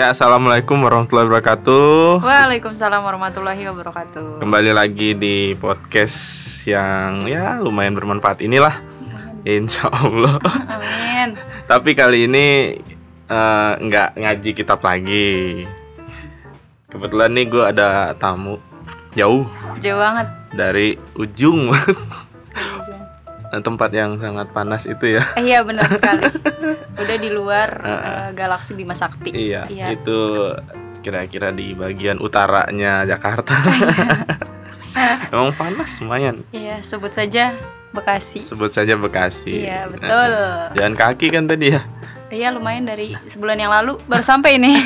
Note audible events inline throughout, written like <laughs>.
Ya, assalamualaikum warahmatullahi wabarakatuh. Waalaikumsalam warahmatullahi wabarakatuh. Kembali lagi di podcast yang ya lumayan bermanfaat inilah, insya Allah. Amin. <laughs> Tapi kali ini nggak ngaji kitab lagi. Kebetulan nih gue ada tamu jauh Jauh banget. dari ujung <laughs> tempat yang sangat panas itu ya. Eh, iya benar sekali. <laughs> Udah di luar eh, galaksi Bima Sakti. Iya, Iya. itu kira-kira di bagian utaranya Jakarta. <laughs> Emang panas lumayan. Iya, sebut saja Bekasi. Sebut saja Bekasi. Iya, betul. Jalan kaki kan tadi ya. Iya, lumayan dari sebulan yang lalu baru sampai ini. <laughs>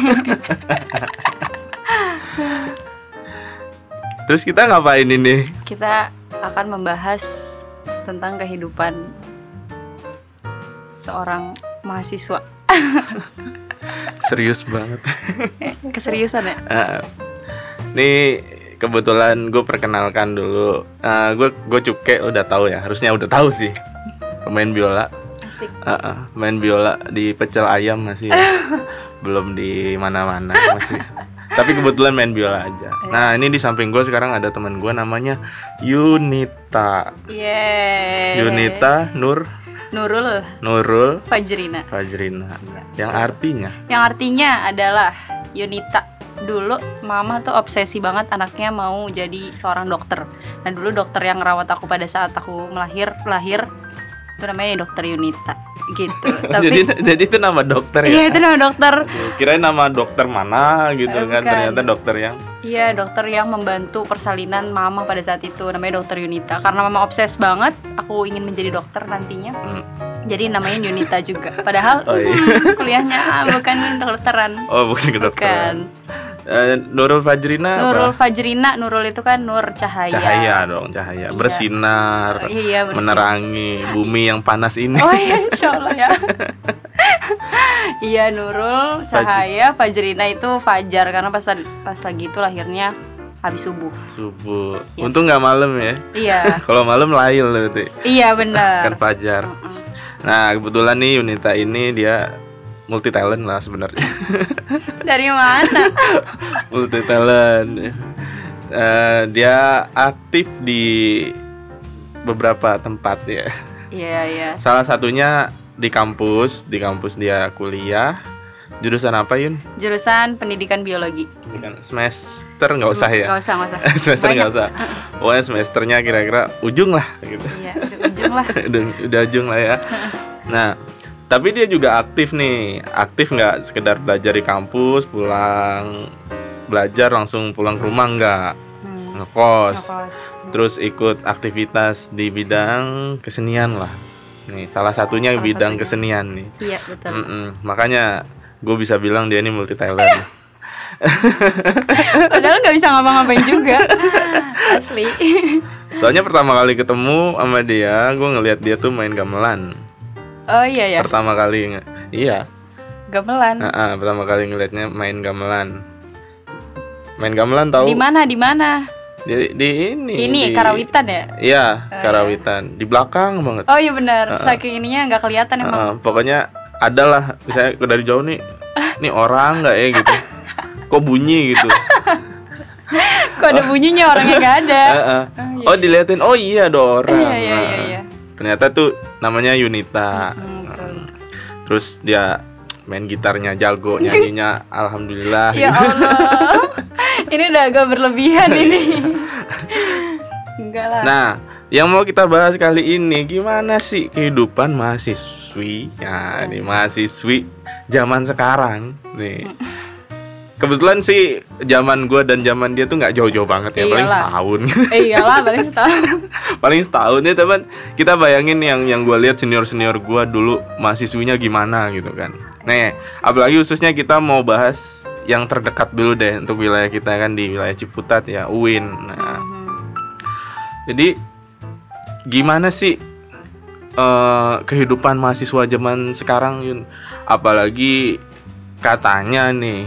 Terus kita ngapain ini? Kita akan membahas tentang kehidupan seorang mahasiswa. <laughs> Serius banget. Eh, keseriusan ya? Ah, Nih kebetulan gue perkenalkan dulu. gue gue cuke udah tahu ya. Harusnya udah tahu sih. Pemain biola. Asik. Ah, ah, main biola di pecel ayam masih ya. <laughs> belum di mana-mana masih. Tapi kebetulan main biola aja. Nah ini di samping gue sekarang ada teman gue namanya Yunita. Yeay. Yunita Nur Nurul Nurul Fajrina. Fajrina. Iya. Yang artinya Yang artinya adalah Yunita dulu mama tuh obsesi banget anaknya mau jadi seorang dokter. Dan dulu dokter yang ngerawat aku pada saat aku melahir lahir itu namanya dokter Yunita gitu. <laughs> jadi Tapi jadi itu nama dokter iya ya. itu nama dokter. Kirain nama dokter mana gitu Eh, kan bukan. ternyata dokter yang Iya dokter yang membantu persalinan mama pada saat itu namanya dokter Yunita. Karena mama obses banget, aku ingin menjadi dokter nantinya. Hmm. Jadi namanya Yunita juga. Padahal Oh, iya. hmm, <laughs> kuliahnya ah, bukan kedokteran. Oh bukan kedokteran. Bukan. Eh, Nurul Fajrina Nurul apa? Fajrina, Nurul itu kan nur cahaya. Cahaya dong, cahaya. Iya. Bersinar, Oh, iya, bersih. menerangi bumi yang panas ini. Oh iya, insya Allah ya. <laughs> iya Nurul, cahaya, Fajrina itu fajar karena pas pas lagi itu lahirnya habis subuh. Subuh. Iya. Untung nggak malam ya. Iya, <laughs> Kalau malam lail berarti. iya benar. Kan fajar. Nah, kebetulan nih Yunita ini dia multi talent lah sebenarnya. <laughs> Dari mana? <laughs> multi talent. Eh, dia aktif di beberapa tempat ya. Iya iya. Salah satunya di kampus, di kampus dia kuliah. Jurusan apa Yun? Jurusan pendidikan biologi. Semester nggak usah ya? Nggak usah, nggak usah. <laughs> semester nggak usah. Pokoknya semesternya kira-kira ujung lah gitu. Iya, udah ujung lah. udah, udah ujung lah ya. Nah, tapi dia juga aktif nih. Aktif nggak sekedar belajar di kampus, pulang belajar langsung pulang ke rumah nggak Hmm, ngekos. ngekos. Terus ikut aktivitas di bidang kesenian lah. Nih, salah satunya Salah bidang satunya. kesenian nih. Iya betul. Mm-mm. Makanya gue bisa bilang dia ini multi talent. <laughs> Padahal nggak bisa ngapa-ngapain juga. <laughs> Asli. Soalnya pertama kali ketemu sama dia, gue ngelihat dia tuh main gamelan. Oh iya ya, Pertama kali, iya. gamelan. Ah, ah, pertama kali ngelihatnya main gamelan. Main gamelan tahu? Di mana? Di mana? Di, di ini. Ini di- Karawitan ya? Iya, Oh, Karawitan. Di belakang banget. Oh iya benar. Heeh. Saking ininya nggak kelihatan emang. ah, pokoknya ada lah, misalnya dari jauh nih, nih orang nggak ya gitu. Kok bunyi gitu? <laughs> Kok ada bunyinya orangnya nggak ada. Ah, ah. iya, Oh diliatin, oh iya ada orang. Iya iya iya. Iya. Ternyata tuh namanya Yunita. Hmm. Terus dia main gitarnya jago, <laughs> nyanyinya alhamdulillah. Ya Allah. <laughs> ini udah agak berlebihan ini. <laughs> Enggak lah. Nah, yang mau kita bahas kali ini gimana sih kehidupan mahasiswi? Ya, nih mahasiswi zaman sekarang nih. Kebetulan sih zaman gua dan zaman dia tuh nggak jauh-jauh banget ya, paling Iyalah. setahun. <laughs> Eh iyalah paling <laughs> setahun. paling setahun ya teman. Kita bayangin yang yang gua lihat senior-senior gua dulu mahasiswinya gimana gitu kan. Nih, apalagi khususnya kita mau bahas yang terdekat dulu deh untuk wilayah kita kan di wilayah Ciputat ya, UIN. Nah, Mhm. Jadi gimana sih eh, kehidupan mahasiswa zaman sekarang Yun? Apalagi katanya nih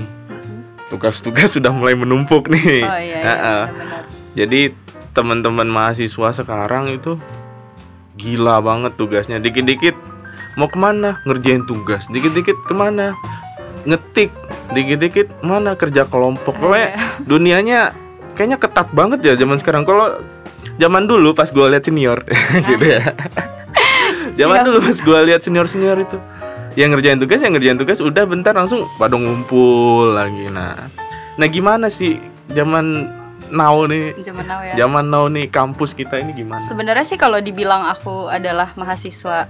tugas-tugas sudah mulai menumpuk nih. Oh iya, iya. Jadi teman-teman mahasiswa sekarang itu gila banget tugasnya. Dikit-dikit mau ke mana ngerjain tugas, dikit-dikit ke mana ngetik dikit-dikit mana kerja kelompok Iya. pokoknya dunianya kayaknya ketat banget ya zaman sekarang kalau zaman dulu pas gue lihat senior <laughs> gitu ya zaman Siap. dulu pas gue lihat senior senior itu yang ngerjain tugas yang ngerjain tugas udah bentar langsung pada ngumpul lagi. Nah nah gimana sih zaman now nih? Zaman now ya. Zaman now nih kampus kita ini gimana? Sebenarnya sih kalau dibilang aku adalah mahasiswa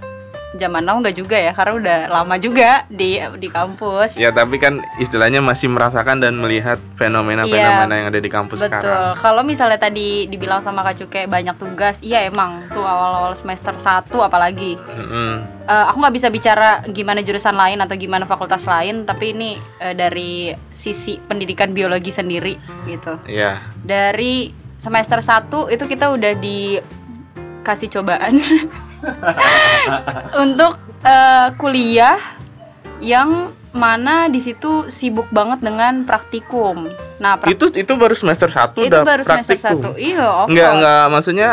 zaman now nggak juga ya karena udah lama juga di di kampus ya tapi kan istilahnya masih merasakan dan melihat fenomena-fenomena yang ada di kampus Betul. sekarang Kalau misalnya tadi dibilang sama Kak Cuke banyak tugas, iya emang tuh awal-awal semester 1 apalagi. Mm-mm. Eh, aku nggak bisa bicara gimana jurusan lain atau gimana fakultas lain, tapi ini eh, dari sisi pendidikan biologi sendiri gitu. ya Dari semester 1 itu kita udah dikasih cobaan <laughs> <laughs> untuk eh, kuliah yang mana di situ sibuk banget dengan praktikum. Nah, prak- itu itu baru semester 1 itu udah baru semester praktikum 1. Iya, of Enggak, enggak maksudnya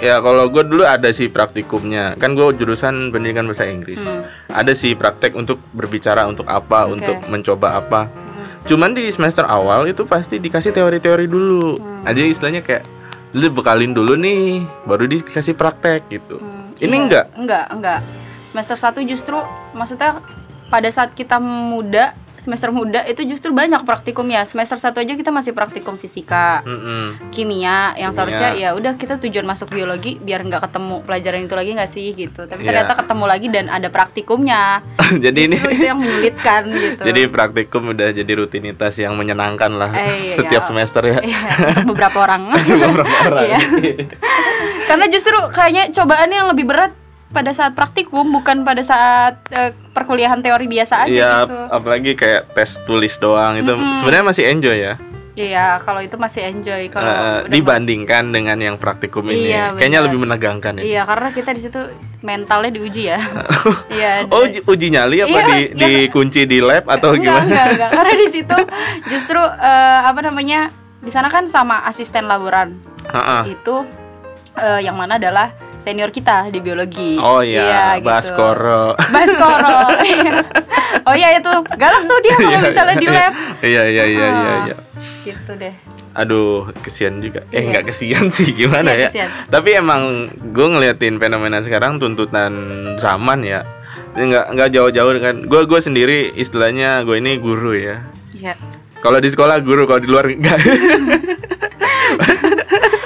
ya kalau gue dulu ada sih praktikumnya kan gue jurusan pendidikan bahasa Inggris Hmm. ada sih praktek untuk berbicara untuk apa Oke. untuk mencoba apa Hmm. cuman di semester awal itu pasti dikasih teori-teori dulu Hmm. aja istilahnya kayak lu bekalin dulu nih baru dikasih praktek gitu Hmm, Ini iya. enggak? Enggak, enggak. Semester 1 justru maksudnya pada saat kita muda, semester muda itu justru banyak praktikum ya. Semester 1 aja kita masih praktikum fisika, Mm-mm. kimia yang Kimia. seharusnya ya udah kita tujuan masuk biologi biar nggak ketemu pelajaran itu lagi nggak sih gitu. Tapi Iya. ternyata ketemu lagi dan ada praktikumnya. <laughs> jadi ini Justru itu yang menyulitkan <laughs> gitu. jadi praktikum udah jadi rutinitas yang menyenangkan lah Eh, iya, <laughs> setiap iya. semester ya Iya, beberapa orang. beberapa orang Iya. Karena justru kayaknya cobaannya yang lebih berat pada saat praktikum bukan pada saat eh, perkuliahan teori biasa aja Iya, gitu. apalagi kayak tes tulis doang itu Mm-mm. sebenarnya masih enjoy ya. Iya, kalau itu masih enjoy kalau udah- dibandingkan dengan yang praktikum ini, Iya, kayaknya lebih menegangkan ya. Iya, karena kita di situ mentalnya diuji ya. <laughs> Iya. Oh, uji, uji nyali apa Iya, di iya. dikunci di lab atau enggak, gimana? Enggak, enggak. <laughs> Karena di situ justru eh, apa namanya? Di sana kan sama asisten laboran. Ha-ha. Itu eh, yang mana adalah senior kita di biologi. Oh iya, gitu. Baskoro. Baskoro. <laughs> oh iya itu galak tuh dia kalau Iya, misalnya di iya. lab. Iya iya iya iya Ah. iya. Gitu deh. Aduh, kesian juga. Eh, Iya. nggak kesian sih, gimana ya? Kasihan, kasihan. Tapi emang gue ngeliatin fenomena sekarang tuntutan zaman ya. Nggak nggak jauh-jauh dengan gue gue sendiri istilahnya gue ini guru ya. Iya. Kalau di sekolah guru, kalau di luar enggak. <laughs>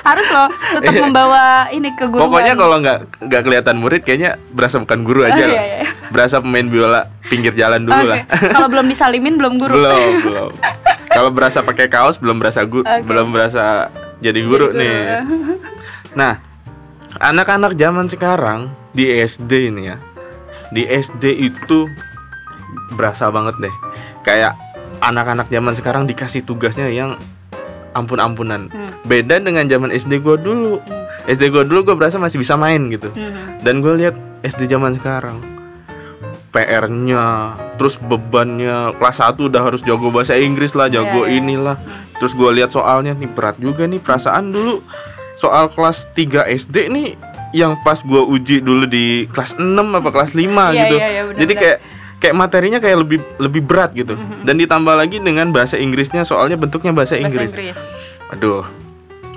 Harus loh tetap Iya. membawa ini keguruan. Pokoknya kalau nggak nggak kelihatan murid kayaknya berasa bukan guru Oh, aja iya, lah. iya. Berasa pemain biola pinggir jalan dulu Oke. lah. Kalau belum disalimin belum guru. belum, <laughs> belum. Kalau berasa pakai kaos belum berasa gu- Oke. belum berasa jadi guru Jadi nih. Nah, anak-anak zaman sekarang di SD ini ya. Di SD itu berasa banget deh. Kayak anak-anak zaman sekarang dikasih tugasnya yang ampun-ampunan. Hmm. Beda dengan zaman SD gua dulu. Hmm. SD gua dulu gua berasa masih bisa main gitu. Mhm. Dan gue lihat SD zaman sekarang PR-nya, terus bebannya kelas 1 udah harus jago bahasa Inggris lah, jago Iya, iya. inilah. Terus gue lihat soalnya nih berat juga nih perasaan dulu soal kelas 3 SD nih yang pas gua uji dulu di kelas 6 apa kelas 5 Iya, gitu. iya, iya, benar, Jadi benar. kayak kayak materinya kayak lebih lebih berat gitu. Mhm. Dan ditambah lagi dengan bahasa Inggrisnya soalnya bentuknya bahasa, Bahasa Inggris. Inggris. Aduh.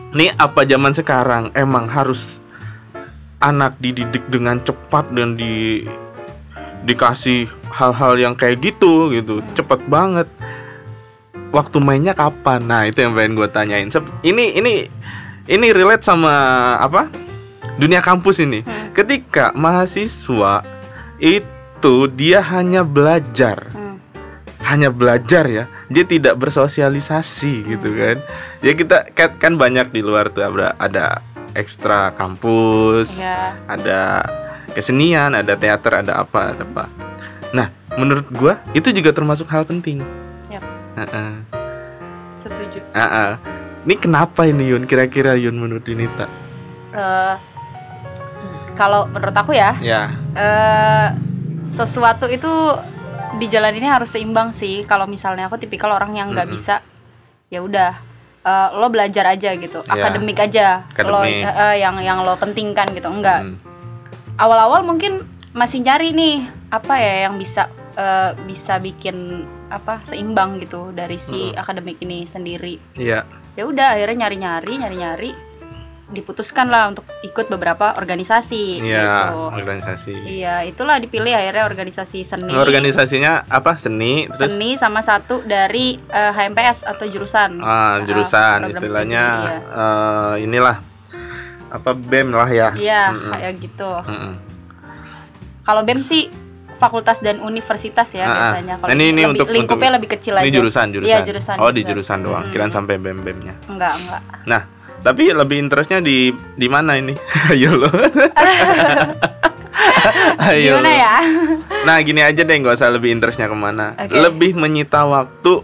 Nih apa zaman sekarang emang harus anak dididik dengan cepat dan di dikasih hal-hal yang kayak gitu gitu. Cepet banget. Waktu mainnya kapan? Nah, itu yang pengen gue tanyain. Sep- Ini ini ini relate sama apa? Dunia kampus ini. Hmm. Ketika mahasiswa itu dia hanya belajar Hmm. Hanya belajar ya dia tidak bersosialisasi gitu kan ya kita kan, kan banyak di luar tuh ada ada ekstra kampus Iya. ada kesenian ada teater ada apa ada apa nah menurut gua itu juga termasuk hal penting Yap. Heeh. Setuju. Heeh. ini kenapa ini Yun kira-kira Yun menurut Yunita Eh, kalau menurut aku ya, ya eh sesuatu itu di jalan ini harus seimbang sih. Kalau misalnya aku tipikal orang yang nggak Mm-mm. bisa, ya udah eh, lo belajar aja gitu, Ya. akademik aja, lo Akademik. eh, eh, yang yang lo pentingkan gitu. Enggak. Hmm. Awal-awal mungkin masih nyari nih apa ya yang bisa eh, bisa bikin apa seimbang gitu dari si Mm. akademik ini sendiri Iya. ya udah akhirnya nyari nyari nyari nyari diputuskan lah untuk ikut beberapa organisasi Iya, gitu. organisasi. Iya, itulah dipilih akhirnya organisasi seni. Organisasinya apa? Seni, terus Seni sama satu dari eh, HMPS atau jurusan. ah, Ah, jurusan program istilahnya studi, iya. eh, inilah apa BEM lah ya. Iya, Mm-mm. kayak gitu. Mm-mm. Kalau BEM sih fakultas dan universitas ya Ah, biasanya. Kalau Nah, ini- ini lebih- untuk- lingkupnya untuk- lebih kecil Ini aja. jurusan, jurusan. Iya, jurusan, Oh, di jurusan. doang. Mm. Kirain sampai BEM-BEM-nya. Enggak, enggak. Tapi lebih interestnya di di mana ini? <laughs> Ayo lo. <laughs> Ayo. Gimana ya? Nah gini aja deh nggak usah lebih interestnya ke mana Oke. Lebih menyita waktu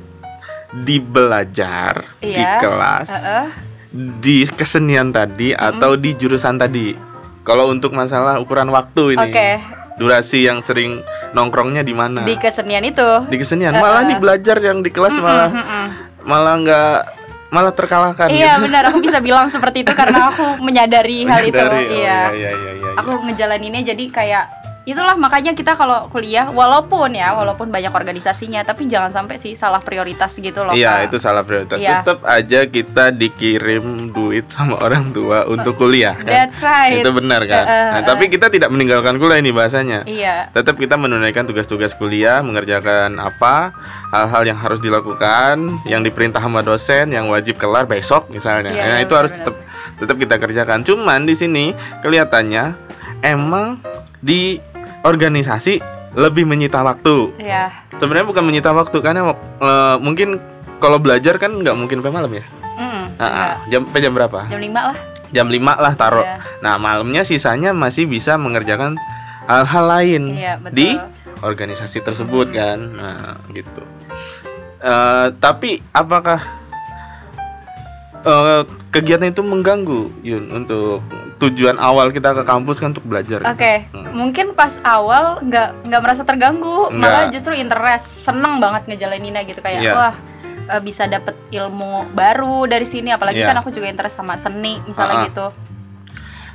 di belajar di Iya. kelas Heeh. Di kesenian tadi atau di jurusan tadi Kalau untuk masalah ukuran waktu ini Oke, Durasi yang sering nongkrongnya di mana di kesenian itu. Di kesenian Malah Uh-uh. di belajar yang di kelas malah Mm-mm. Malah nggak Malah terkalahkan Iya gitu. benar, aku bisa bilang seperti itu karena aku menyadari hal itu. Oh, iya. iya, iya, iya, iya. Aku ngejalaninnya jadi kayak itulah makanya kita kalau kuliah walaupun ya walaupun banyak organisasinya tapi jangan sampai sih salah prioritas gitu loh. Iya Kak. itu salah prioritas. Iya. Tetap aja kita dikirim duit sama orang tua untuk kuliah kan. That's right. Itu benar kan. Uh, uh, Nah, uh. tapi kita tidak meninggalkan kuliah ini bahasanya. Iya. Tetap kita menunaikan tugas-tugas kuliah, mengerjakan apa hal-hal yang harus dilakukan, yang diperintah sama dosen, yang wajib kelar besok misalnya. Iya, nah, itu harus benar, tetap tetap kita kerjakan. Cuman di sini kelihatannya emang di organisasi lebih menyita waktu. Iya. Sebenarnya bukan menyita waktu karena eh, mungkin kalau belajar kan nggak mungkin sampai malam ya. Mm, Ah, ah. jam sampai jam berapa? Jam 5 lah. Jam 5 lah taruh. Iya. Nah, malamnya sisanya masih bisa mengerjakan hal-hal lain Iya, betul. di organisasi tersebut kan. Nah, gitu. Eh, tapi apakah eh, kegiatan itu mengganggu Yun untuk tujuan awal kita ke kampus kan untuk belajar. Oke, Hmm. mungkin pas awal nggak nggak merasa terganggu, malah Nggak. justru interest, seneng banget ngejalaninnya gitu kayak Iya. wah eh, bisa dapet ilmu baru dari sini, apalagi Iya. kan aku juga interest sama seni misalnya Ah-ah. gitu.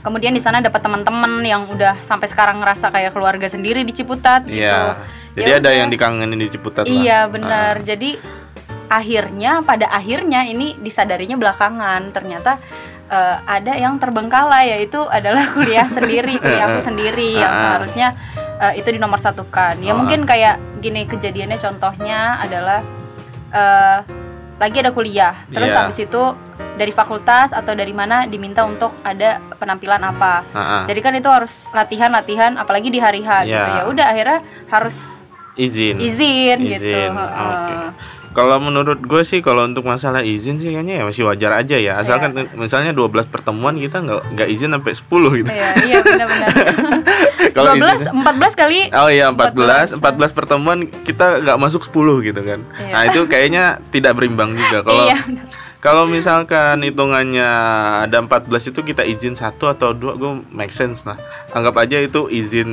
Kemudian di sana dapat teman-teman yang udah sampai sekarang ngerasa kayak keluarga sendiri di Ciputat gitu. Iya. Jadi Ya ada udah. yang dikangenin di Ciputat lah. Iya benar. Jadi akhirnya pada akhirnya ini disadarinya belakangan ternyata eh, ada yang terbengkalai yaitu adalah <laughs> kuliah sendiri kuliahku sendiri yang seharusnya eh, itu di nomor satukan. Ya Ah. mungkin kayak gini kejadiannya contohnya adalah eh, lagi ada kuliah terus Iya. habis itu dari fakultas atau dari mana diminta untuk ada penampilan apa. Ah. Jadi kan itu harus latihan-latihan apalagi di hari H gitu. Iya. Ya udah akhirnya harus izin. izin, gitu. Izin, Heeh. oke. Kalau menurut gue sih kalau untuk masalah izin sih kayaknya ya masih wajar aja ya. Asalkan misalnya 12 pertemuan kita nggak nggak izin sampai 10 gitu. Iya, iya benar-benar. <laughs> Kalau 12, izin- 14 kali. Oh iya 14 14 14. pertemuan kita nggak masuk 10 gitu kan. Iya. Nah, itu kayaknya tidak berimbang juga. <laughs> Kalau Iya. kalau misalkan hitungannya ada 14 itu kita izin satu atau dua gue make sense lah. Anggap aja itu izin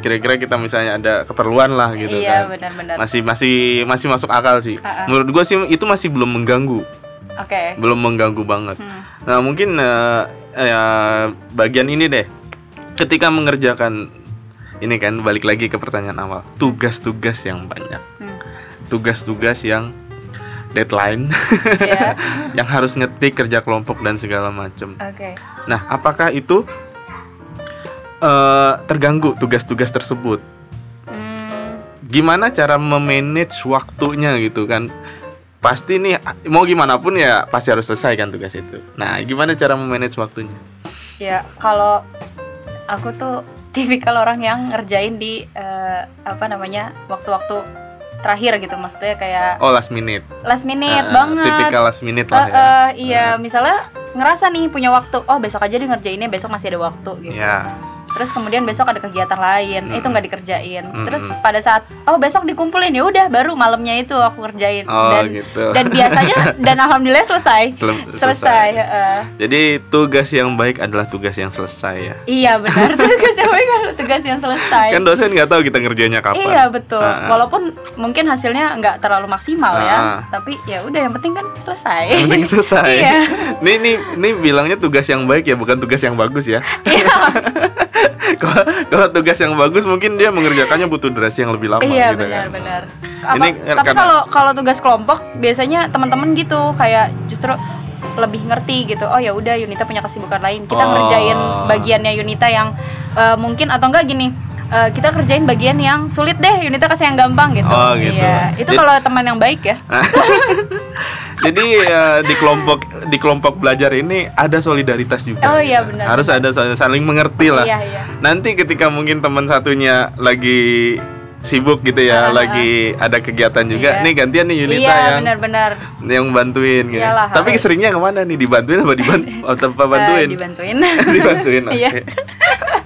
kira-kira kita misalnya ada keperluan lah gitu iya, kan. benar-benar. Masih masih masih masuk akal sih. Ah. Menurut gue sih itu masih belum mengganggu, Oke. belum mengganggu banget. Hmm. Nah mungkin eh, eh, bagian ini deh, ketika mengerjakan ini kan balik lagi ke pertanyaan awal, tugas-tugas yang banyak, Hmm. tugas-tugas yang deadline, Iya. <laughs> yang harus ngetik kerja kelompok dan segala macam. Oke. Nah apakah itu eh, terganggu tugas-tugas tersebut? Hmm. Gimana cara memanage waktunya gitu kan? Pasti nih mau gimana pun ya pasti harus selesai kan tugas itu. Nah gimana cara memanage waktunya? Ya, kalau aku tuh tipikal orang yang ngerjain di eh, apa namanya? waktu-waktu terakhir gitu maksudnya kayak Oh last minute. last minute Ah, banget. Tipikal last minute lah ya. eh, iya, misalnya ngerasa nih punya waktu. Oh, besok aja deh ngerjainnya, besok masih ada waktu gitu. Ya. Terus kemudian besok ada kegiatan lain, Mm. itu nggak dikerjain. Mm-mm. Terus pada saat oh besok dikumpulin ya udah baru malamnya itu aku kerjain Oh dan gitu. dan biasanya <laughs> dan alhamdulillah selesai. Sel- Selesai. heeh. Jadi tugas yang baik adalah tugas yang selesai ya. Iya benar <laughs> tugas yang baik adalah tugas yang selesai. Kan dosen nggak tahu kita ngerjainnya kapan. Iya betul. Ah. Walaupun mungkin hasilnya nggak terlalu maksimal Ah. ya, tapi ya udah yang penting kan selesai. Yang penting selesai. <laughs> Iya. Nih nih nih bilangnya tugas yang baik ya bukan tugas yang bagus ya. Iya. Kalau tugas yang bagus mungkin dia mengerjakannya butuh durasi yang lebih lama iya gitu benar kan. benar Apa- tapi kalau kalau tugas kelompok biasanya teman-teman gitu kayak justru lebih ngerti gitu oh ya udah Yunita punya kesibukan lain kita Oh. ngerjain bagiannya Yunita yang eh, mungkin atau enggak gini eh, kita kerjain bagian yang sulit deh Yunita kasih yang gampang gitu Oh, gitu. iya itu kalau teman yang baik ya <laughs> Jadi eh, di kelompok di kelompok belajar ini ada solidaritas juga. Oh, iya, benar, Harus ada sal- saling mengerti lah. iya iya Nanti ketika mungkin teman satunya lagi sibuk gitu ya, ah, lagi ada kegiatan juga. Iya. Nih gantian nih Yunita iya yang benar-benar yang bantuin gitu. Iyalah, Tapi harus. seringnya ke mana nih? Dibantuin apa dibantu? Oh, tanpa bantuin? Eh, dibantuin <laughs> dibantuin. Oke. <laughs>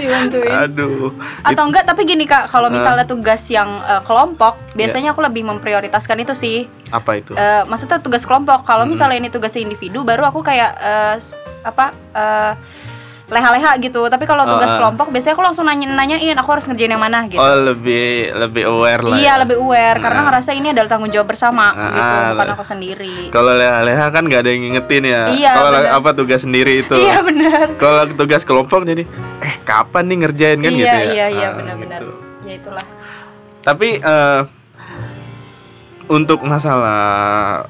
Dibantuin Aduh. atau enggak tapi gini kak kalau misalnya tugas yang eh, kelompok Iya. biasanya aku lebih memprioritaskan itu sih Apa itu? Eh, maksudnya tugas kelompok kalau Mm-mm. misalnya ini tugas individu baru aku kayak s- apa eh, leha-leha gitu tapi kalau tugas ah. kelompok biasanya aku langsung nanya nanyain aku harus ngerjain yang mana gitu Oh, lebih lebih aware lah. iya ya. lebih aware karena Ah. ngerasa ini adalah tanggung jawab bersama Ah, gitu bukan aku sendiri Kalau leha-leha kan nggak ada yang ngingetin ya. Iya, Kalau apa tugas sendiri itu. iya benar Kalau tugas kelompok jadi eh kapan nih ngerjain kan iya gitu ya. iya iya Ah, benar-benar gitu. ya itulah Tapi eh, untuk masalah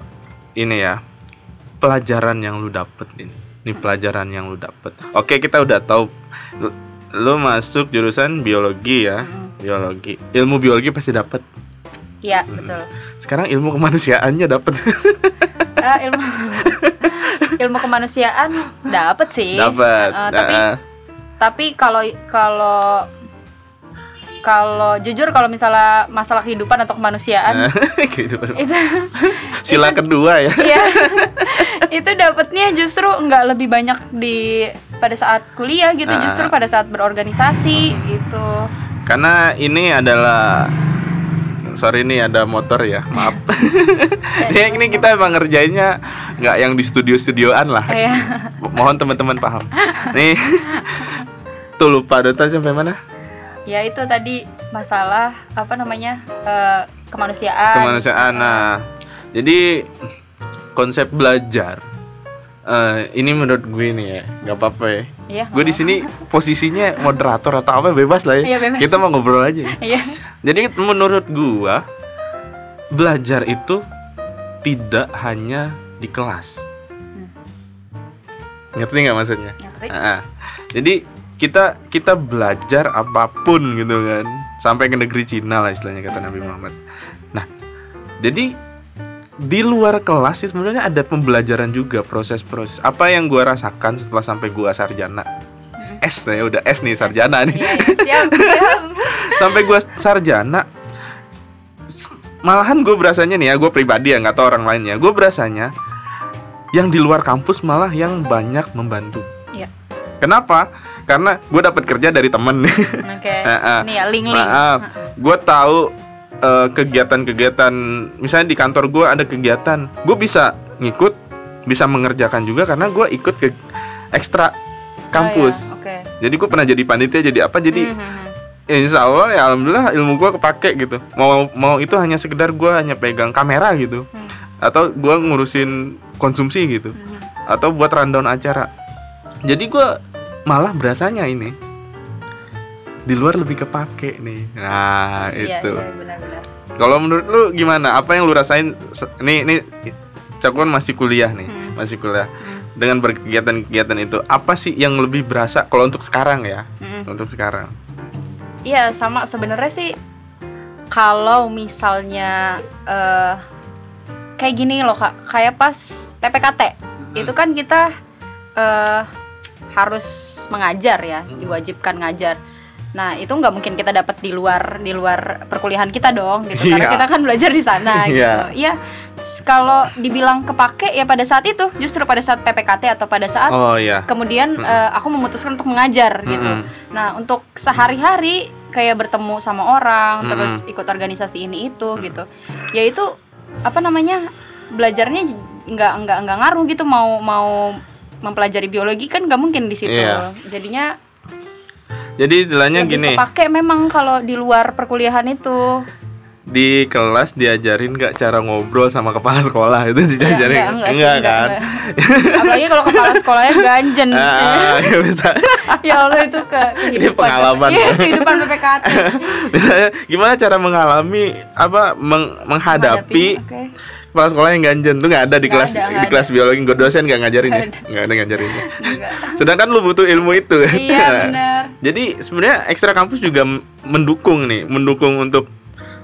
ini ya pelajaran yang lu dapet ini, ini pelajaran yang lu dapet. Oke kita udah tahu lu, lu masuk jurusan biologi ya, Mm-mm. biologi. Ilmu biologi pasti dapet. iya betul Sekarang ilmu kemanusiaannya dapet. <laughs> Ah, ilmu <laughs> ilmu kemanusiaan dapat sih dapet. Ah, tapi Ah, tapi kalau kalau kalau jujur kalau misalnya masalah kehidupan atau kemanusiaan <laughs> gitu. itu <laughs> Sila kedua ya. ya <laughs> itu dapatnya justru nggak lebih banyak di pada saat kuliah gitu Ah. justru pada saat berorganisasi gitu Karena ini adalah sorry ini ada motor ya, maaf. ya ini kita emang ngerjainnya nggak yang di studio-studioan lah. kayak Mohon teman-teman paham. Nih, tuh lupa Dota sampai mana? Ya itu tadi masalah apa namanya eh, kemanusiaan Kemanusiaan. Nah, jadi konsep belajar eh, ini menurut gue nih ya, nggak apa-apa ya. Iya, Gue di sini posisinya moderator atau apa bebas lah ya. Iya, bebas. Kita mau ngobrol aja. ya. iya Jadi menurut gua belajar itu tidak hanya di kelas. Ngerti nggak maksudnya? Ngerti. Ah, jadi kita kita belajar apa pun gitu kan sampai ke negeri Cina lah istilahnya kata Nabi Muhammad. Nah, jadi di luar kelas sih sebenarnya ada pembelajaran juga proses-proses. Apa yang gua rasakan setelah sampai gua sarjana? Hmm. S ya udah S nih sarjana nih Iya, iya, siap, <laughs> siap. sampai gua sarjana malahan gue berasanya nih ya gue pribadi ya nggak tahu orang lainnya gue berasanya yang di luar kampus malah yang banyak membantu Iya. kenapa karena gue dapat kerja dari temen <laughs> Oke. Ah, ah. Ini ya link-link. Maaf, gue tahu eh, kegiatan-kegiatan misalnya di kantor gue ada kegiatan gue bisa ngikut bisa mengerjakan juga karena gue ikut ke ekstra kampus Oh, iya. Oke. jadi gue pernah jadi panitia jadi apa jadi Mhm, mhm. Ya, insya Allah ya alhamdulillah ilmu gua kepake gitu mau mau itu hanya sekedar gua hanya pegang kamera gitu Hmm. atau gua ngurusin konsumsi gitu Mhm. atau buat rundown acara jadi gua malah berasanya ini. Di luar lebih kepake nih. Nah Iya, itu. iya, kalau menurut lu gimana? Apa yang lu rasain se- nih nih Cakwan masih kuliah nih Hmm. masih kuliah. Hmm. dengan berkegiatan-kegiatan itu apa sih yang lebih berasa kalau untuk sekarang ya? Mhm. untuk sekarang. Iya sama. Sebenarnya sih kalau misalnya eh kayak gini loh kak. Kayak pas PPKT itu kan kita eh harus mengajar ya Hmm. diwajibkan ngajar nah itu nggak mungkin kita dapat di luar di luar perkuliahan kita dong gitu karena Iya. kita kan belajar di sana <laughs> gitu Iya. kalau dibilang kepake ya pada saat itu justru pada saat PPKT atau pada saat oh iya kemudian Mm-mm. eh, aku memutuskan untuk mengajar gitu Mm-mm. Nah, untuk sehari-hari kayak bertemu sama orang, Mm-mm. terus ikut organisasi ini itu gitu. Ya itu apa namanya? Belajarnya nggak nggak nggak ngaruh gitu mau mau mempelajari biologi kan nggak mungkin di situ. Iya. Jadinya Jadi istilahnya gini, kepake memang kalau di luar perkuliahan itu. di kelas diajarin nggak cara ngobrol sama kepala sekolah itu diajarin Enggak, enggak, enggak enggak, kan enggak. Apalagi kalau kepala sekolahnya ganjen. Ah, ya bisa <laughs> ya Allah itu ke kehidupan. pengalaman. Iya, kehidupan PPKT. <laughs> misalnya gimana cara mengalami apa meng- menghadapi Oke. Kepala sekolah yang ganjen tuh nggak ada di Nggak kelas ada, di kelas biologi gue dosen nggak ngajarin ya Nggak ada. ada ngajarin <laughs> Enggak. sedangkan lu butuh ilmu itu Iya <laughs> benar. jadi sebenarnya ekstra kampus juga mendukung nih mendukung untuk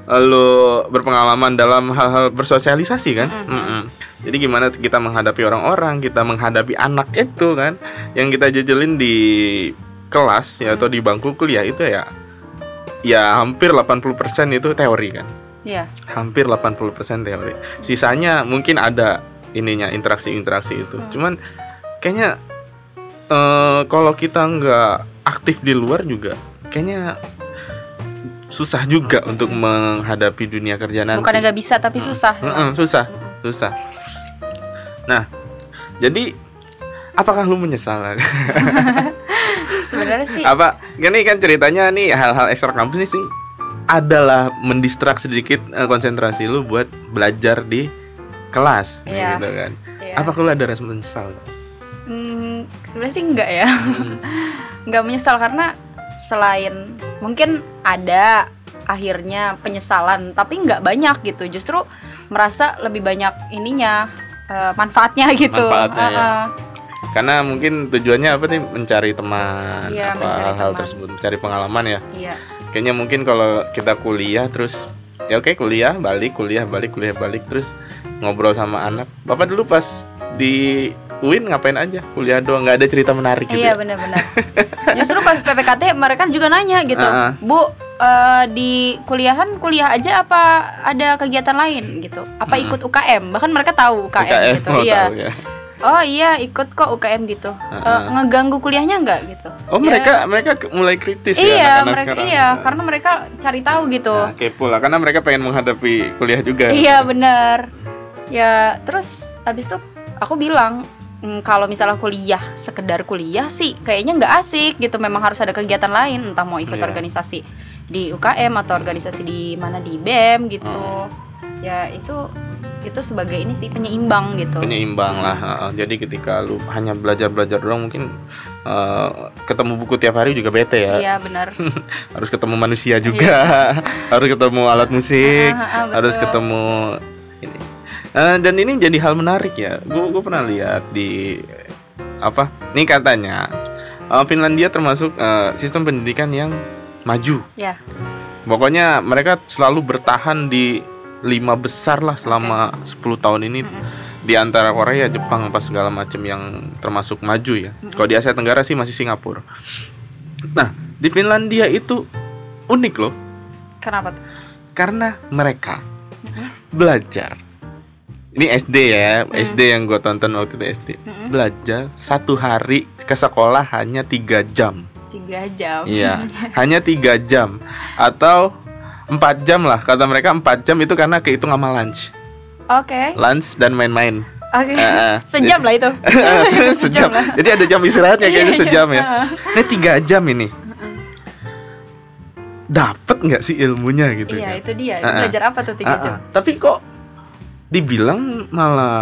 eh, lu berpengalaman dalam hal-hal bersosialisasi kan Mm-mm. Mm-mm. jadi gimana kita menghadapi orang-orang kita menghadapi anak itu kan yang kita jajalin di kelas ya atau di bangku kuliah itu ya ya hampir 80% itu teori kan Iya. hampir 80% teori. Sisanya mungkin ada ininya interaksi-interaksi itu. Hmm. Cuman kayaknya eh kalau kita nggak aktif di luar juga kayaknya susah juga untuk menghadapi dunia kerja nanti. Bukannya nggak bisa tapi susah. Mm-mm, susah, susah. Nah, jadi apakah lu menyesal? <laughs> Sebenarnya sih. apa ini kan ceritanya nih hal-hal ekstra kampus nih sih adalah mendistrak sedikit eh, konsentrasi lu buat belajar di kelas Iya. gitu kan. Iya. Apa lu ada rasa menyesal? Hmm, sebenarnya sih enggak ya. Hmm. <laughs> Nggak menyesal karena selain mungkin ada akhirnya penyesalan tapi nggak banyak gitu justru merasa lebih banyak ininya eh, manfaatnya <laughs> gitu Manfaatnya, ya. Heeh. Karena mungkin tujuannya apa nih mencari teman, Iya, apa mencari hal-hal tersebut, mencari pengalaman ya. iya Kayaknya mungkin kalau kita kuliah terus ya oke kuliah balik kuliah balik kuliah balik terus ngobrol sama anak. Bapak dulu pas di UIN ngapain aja? Kuliah doang nggak ada cerita menarik gitu. iya ya? benar-benar <laughs> justru pas PPKT mereka juga nanya gitu Ah, ah. bu eh, di kuliahan kuliah aja apa ada kegiatan lain gitu apa Mm-mm. ikut UKM bahkan mereka tahu UKM, UKM, gitu oh, iya tahu ya. Oh iya ikut kok UKM gitu Ah, ah. ngeganggu kuliahnya nggak gitu Oh Ya. mereka mulai kritis ya iya anak-anak mereka sekarang. iya karena mereka cari tahu gitu Nah, kepo lah karena mereka pengen menghadapi kuliah juga. iya benar ya terus habis itu aku bilang "Hmm, kalau misalnya kuliah sekedar kuliah sih kayaknya nggak asik gitu memang harus ada kegiatan lain entah mau ikut Iya. organisasi di UKM atau organisasi di mana di BEM gitu Hmm. ya itu itu sebagai ini sih penyeimbang gitu Penyeimbang lah. Jadi ketika lu hanya belajar belajar doang mungkin eh, ketemu buku tiap hari juga bete ya. iya benar <laughs> Harus ketemu manusia juga. <laughs> harus ketemu alat musik. Ah, ah, ah, harus ketemu ini. Eh, dan ini jadi hal menarik ya. Gue gue pernah lihat di apa? Ini katanya eh, Finlandia termasuk eh, sistem pendidikan yang maju. ya Pokoknya mereka selalu bertahan di lima besar lah selama 10 tahun ini Mm-mm. di antara Korea, Jepang, apa segala macam yang termasuk maju ya. Mm-mm. Kalau di Asia Tenggara sih masih Singapura. Nah, di Finlandia itu unik loh kenapa tuh karena mereka belajar. Ini SD ya, Mm. SD yang gue tonton waktu itu SD. Mm-mm. Belajar satu hari ke sekolah hanya tiga jam. tiga jam Iya, <laughs> hanya tiga jam atau empat jam lah. Kata mereka empat jam itu karena kehitung sama lunch, oke lunch dan main-main. oke Eh, eh. <laughs> sejam lah itu <laughs> <laughs> sejam. lah. Jadi ada jam istirahatnya kayaknya Iya, sejam ya. iya. Ini tiga jam ini. Dapat nggak sih ilmunya gitu? iya kan? itu dia Ah, ah. belajar apa tuh tiga Ah, jam ah. Tapi kok dibilang malah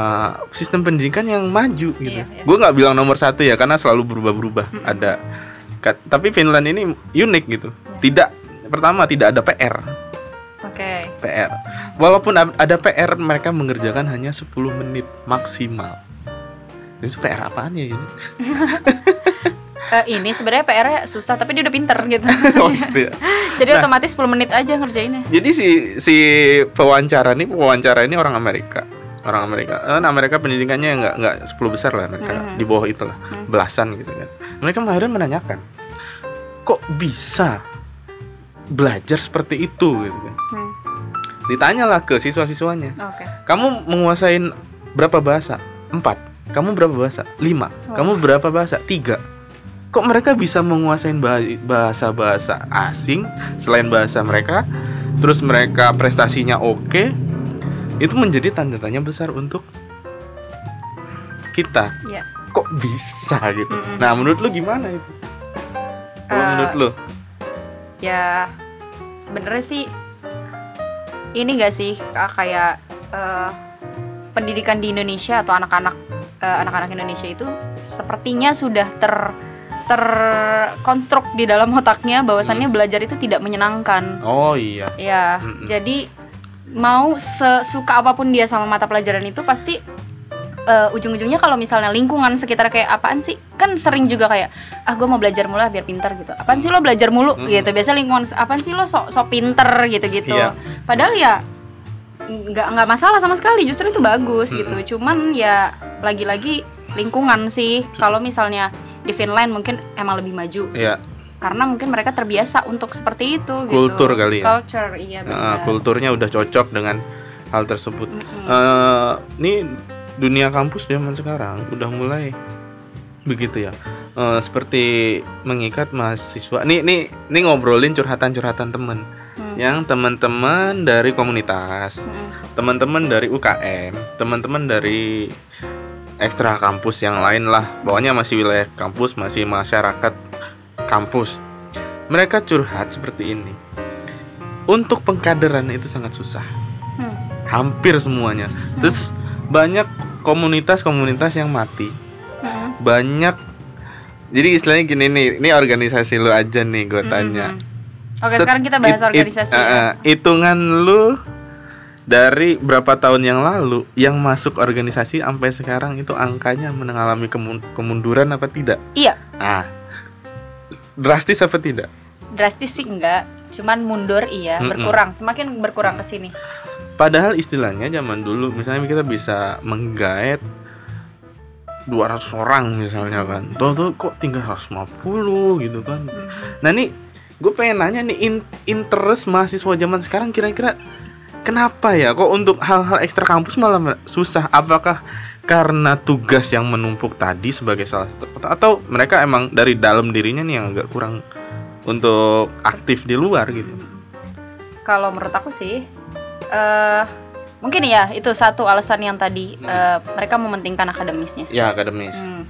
sistem pendidikan yang maju gitu. Iya, iya. Gue nggak bilang nomor satu ya karena selalu berubah-berubah. Mm-mm. Ada, ka- tapi Finland ini unik gitu. Iya. Tidak pertama tidak ada PR. oke PR. Walaupun ada PR, mereka mengerjakan hanya 10 menit maksimal. Itu PR apaan ya ini? <laughs> Eh, ini sebenarnya PR-nya susah tapi dia udah pinter gitu <laughs> Oh, gitu ya. <laughs> jadi Nah. otomatis 10 menit aja ngerjainnya Jadi si si pewawancara ini pewawancara ini orang Amerika. Orang Amerika. Eh, Amerika pendidikannya nggak nggak 10 besar lah mereka Mhm. di bawah itulah Hmm. belasan gitu kan. Mereka akhirnya menanyakan, kok bisa belajar seperti itu gitu kan. Hmm, Ditanyalah ke siswa-siswanya, oke kamu menguasain berapa bahasa? Empat. Kamu berapa bahasa? Lima. Oh. Kamu berapa bahasa? Tiga. Kok mereka bisa menguasain bah- bahasa-bahasa asing selain bahasa mereka? Terus mereka prestasinya oke? Itu menjadi tanda tanya besar untuk kita. Iya. Kok bisa gitu? Mm-mm. Nah, menurut lu gimana itu? Kalau Eh, menurut lu? Ya sebenarnya sih ini gak sih kayak eh, pendidikan di Indonesia atau anak-anak eh, anak-anak Indonesia itu sepertinya sudah ter terkonstruk di dalam otaknya bahwasannya belajar itu tidak menyenangkan. Oh iya. Ya, Mm-mm. jadi mau sesuka apa pun dia sama mata pelajaran itu pasti eh, ujung-ujungnya kalau misalnya lingkungan sekitar kayak apaan sih kan sering juga kayak ah gue mau belajar mulu biar pinter gitu apaan sih lo belajar mulu Mm-mm. gitu biasa lingkungan apaan sih lo sok sok pinter gitu gitu Iya. padahal ya nggak nggak masalah sama sekali justru itu bagus Mm-mm. gitu cuman ya lagi-lagi lingkungan sih kalau misalnya di Finland mungkin emang lebih maju Iya. karena mungkin mereka terbiasa untuk seperti itu Kultur gitu. kali ya. culture iya benar kulturnya udah cocok dengan hal tersebut. Mm-mm. Eh, ini dunia kampus zaman sekarang udah mulai begitu ya. Eh, seperti mengikat mahasiswa. Nih nih nih ngobrolin curhatan-curhatan temen. Hmm. Yang teman-teman dari komunitas, Mm-mm. teman-teman dari UKM, teman-teman dari ekstra kampus yang lain lah. Pokoknya masih wilayah kampus, masih masyarakat kampus. Mereka curhat seperti ini. Untuk pengkaderan itu sangat susah Hmm. hampir semuanya. Terus banyak komunitas-komunitas yang mati. Mm-mm. Banyak jadi istilahnya gini nih, ini organisasi lu aja nih gue tanya. Mm-mm. Oke, Set- sekarang kita bahas it- it- organisasi. eh, ya. eh, hitungan lu dari berapa tahun yang lalu yang masuk organisasi sampai sekarang itu angkanya mengalami kemun- kemunduran apa tidak? Iya, Ah. Drastis apa tidak? drastis sih enggak, cuman mundur iya, Mm-mm. berkurang, semakin berkurang ke sini. Padahal istilahnya zaman dulu misalnya kita bisa menggait 200 orang misalnya kan. Tuh tuh kok tinggal 150 gitu kan. Mhm. Nah nih gue pengen nanya nih in- interest mahasiswa zaman sekarang kira-kira kenapa ya kok untuk hal-hal ekstra kampus malah susah? Apakah karena tugas yang menumpuk tadi sebagai salah satu atau mereka emang dari dalam dirinya nih yang agak kurang untuk aktif di luar gitu? Kalau menurut aku sih, eh mungkin ya itu satu alasan yang tadi eh, mereka mementingkan akademisnya. Ya akademis. Hmm.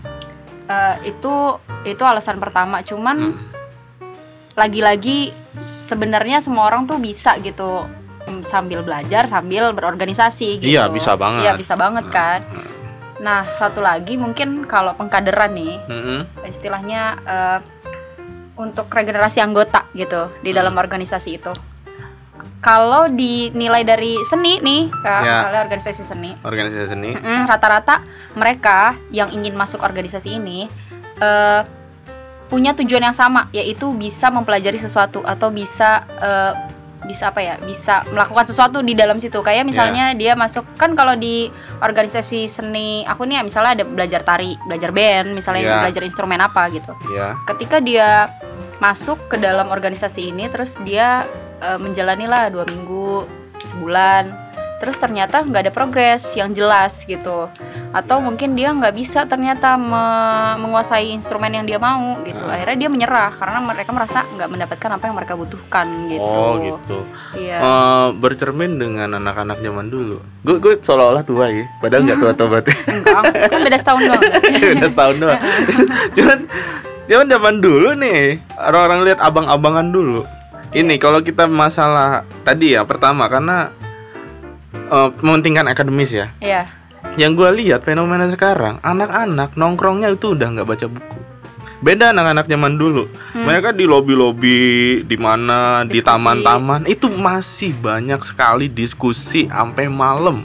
Eh, itu itu alasan pertama. Cuman Hmm. lagi-lagi sebenarnya semua orang tuh bisa gitu mm, sambil belajar sambil berorganisasi gitu. Iya, bisa banget. Iya bisa banget kan. Hmm. Nah satu lagi mungkin kalau pengkaderan nih Mm-mm. istilahnya eh, untuk regenerasi anggota gitu di Hmm. dalam organisasi itu. Kalau dinilai dari seni nih, Kak, Ya. misalnya organisasi seni, organisasi seni rata-rata mereka yang ingin masuk organisasi ini eh, punya tujuan yang sama, yaitu bisa mempelajari sesuatu atau bisa eh, bisa apa ya, bisa melakukan sesuatu di dalam situ. Kayak misalnya dia masuk kan kalau di organisasi seni, aku nih ya misalnya ada belajar tari, belajar band, misalnya Ya. belajar instrumen apa gitu ya ketika dia masuk ke dalam organisasi ini terus dia eh, menjalani lah dua minggu sebulan. Terus ternyata nggak ada progres yang jelas gitu. Atau mungkin dia nggak bisa ternyata me- menguasai instrumen yang dia mau gitu. Ah. akhirnya dia menyerah karena mereka merasa nggak mendapatkan apa yang mereka butuhkan gitu. Oh gitu. Iya. Eh, bercermin dengan anak-anak zaman dulu. Gue gue seolah-olah tua ya padahal nggak tua-tua banget <laughs> enggak kan beda setahun doang. <laughs> Udah setahun doang. <laughs> Cuman cuman zaman dulu nih orang-orang lihat abang-abangan dulu ini kalau kita masalah tadi ya pertama karena eh, mementingkan akademis ya. Iya. Yang gue lihat fenomena sekarang anak-anak nongkrongnya itu udah nggak baca buku. Beda anak-anak zaman dulu. Hmm. mereka di lobi-lobi di mana di taman-taman itu masih banyak sekali diskusi sampai malam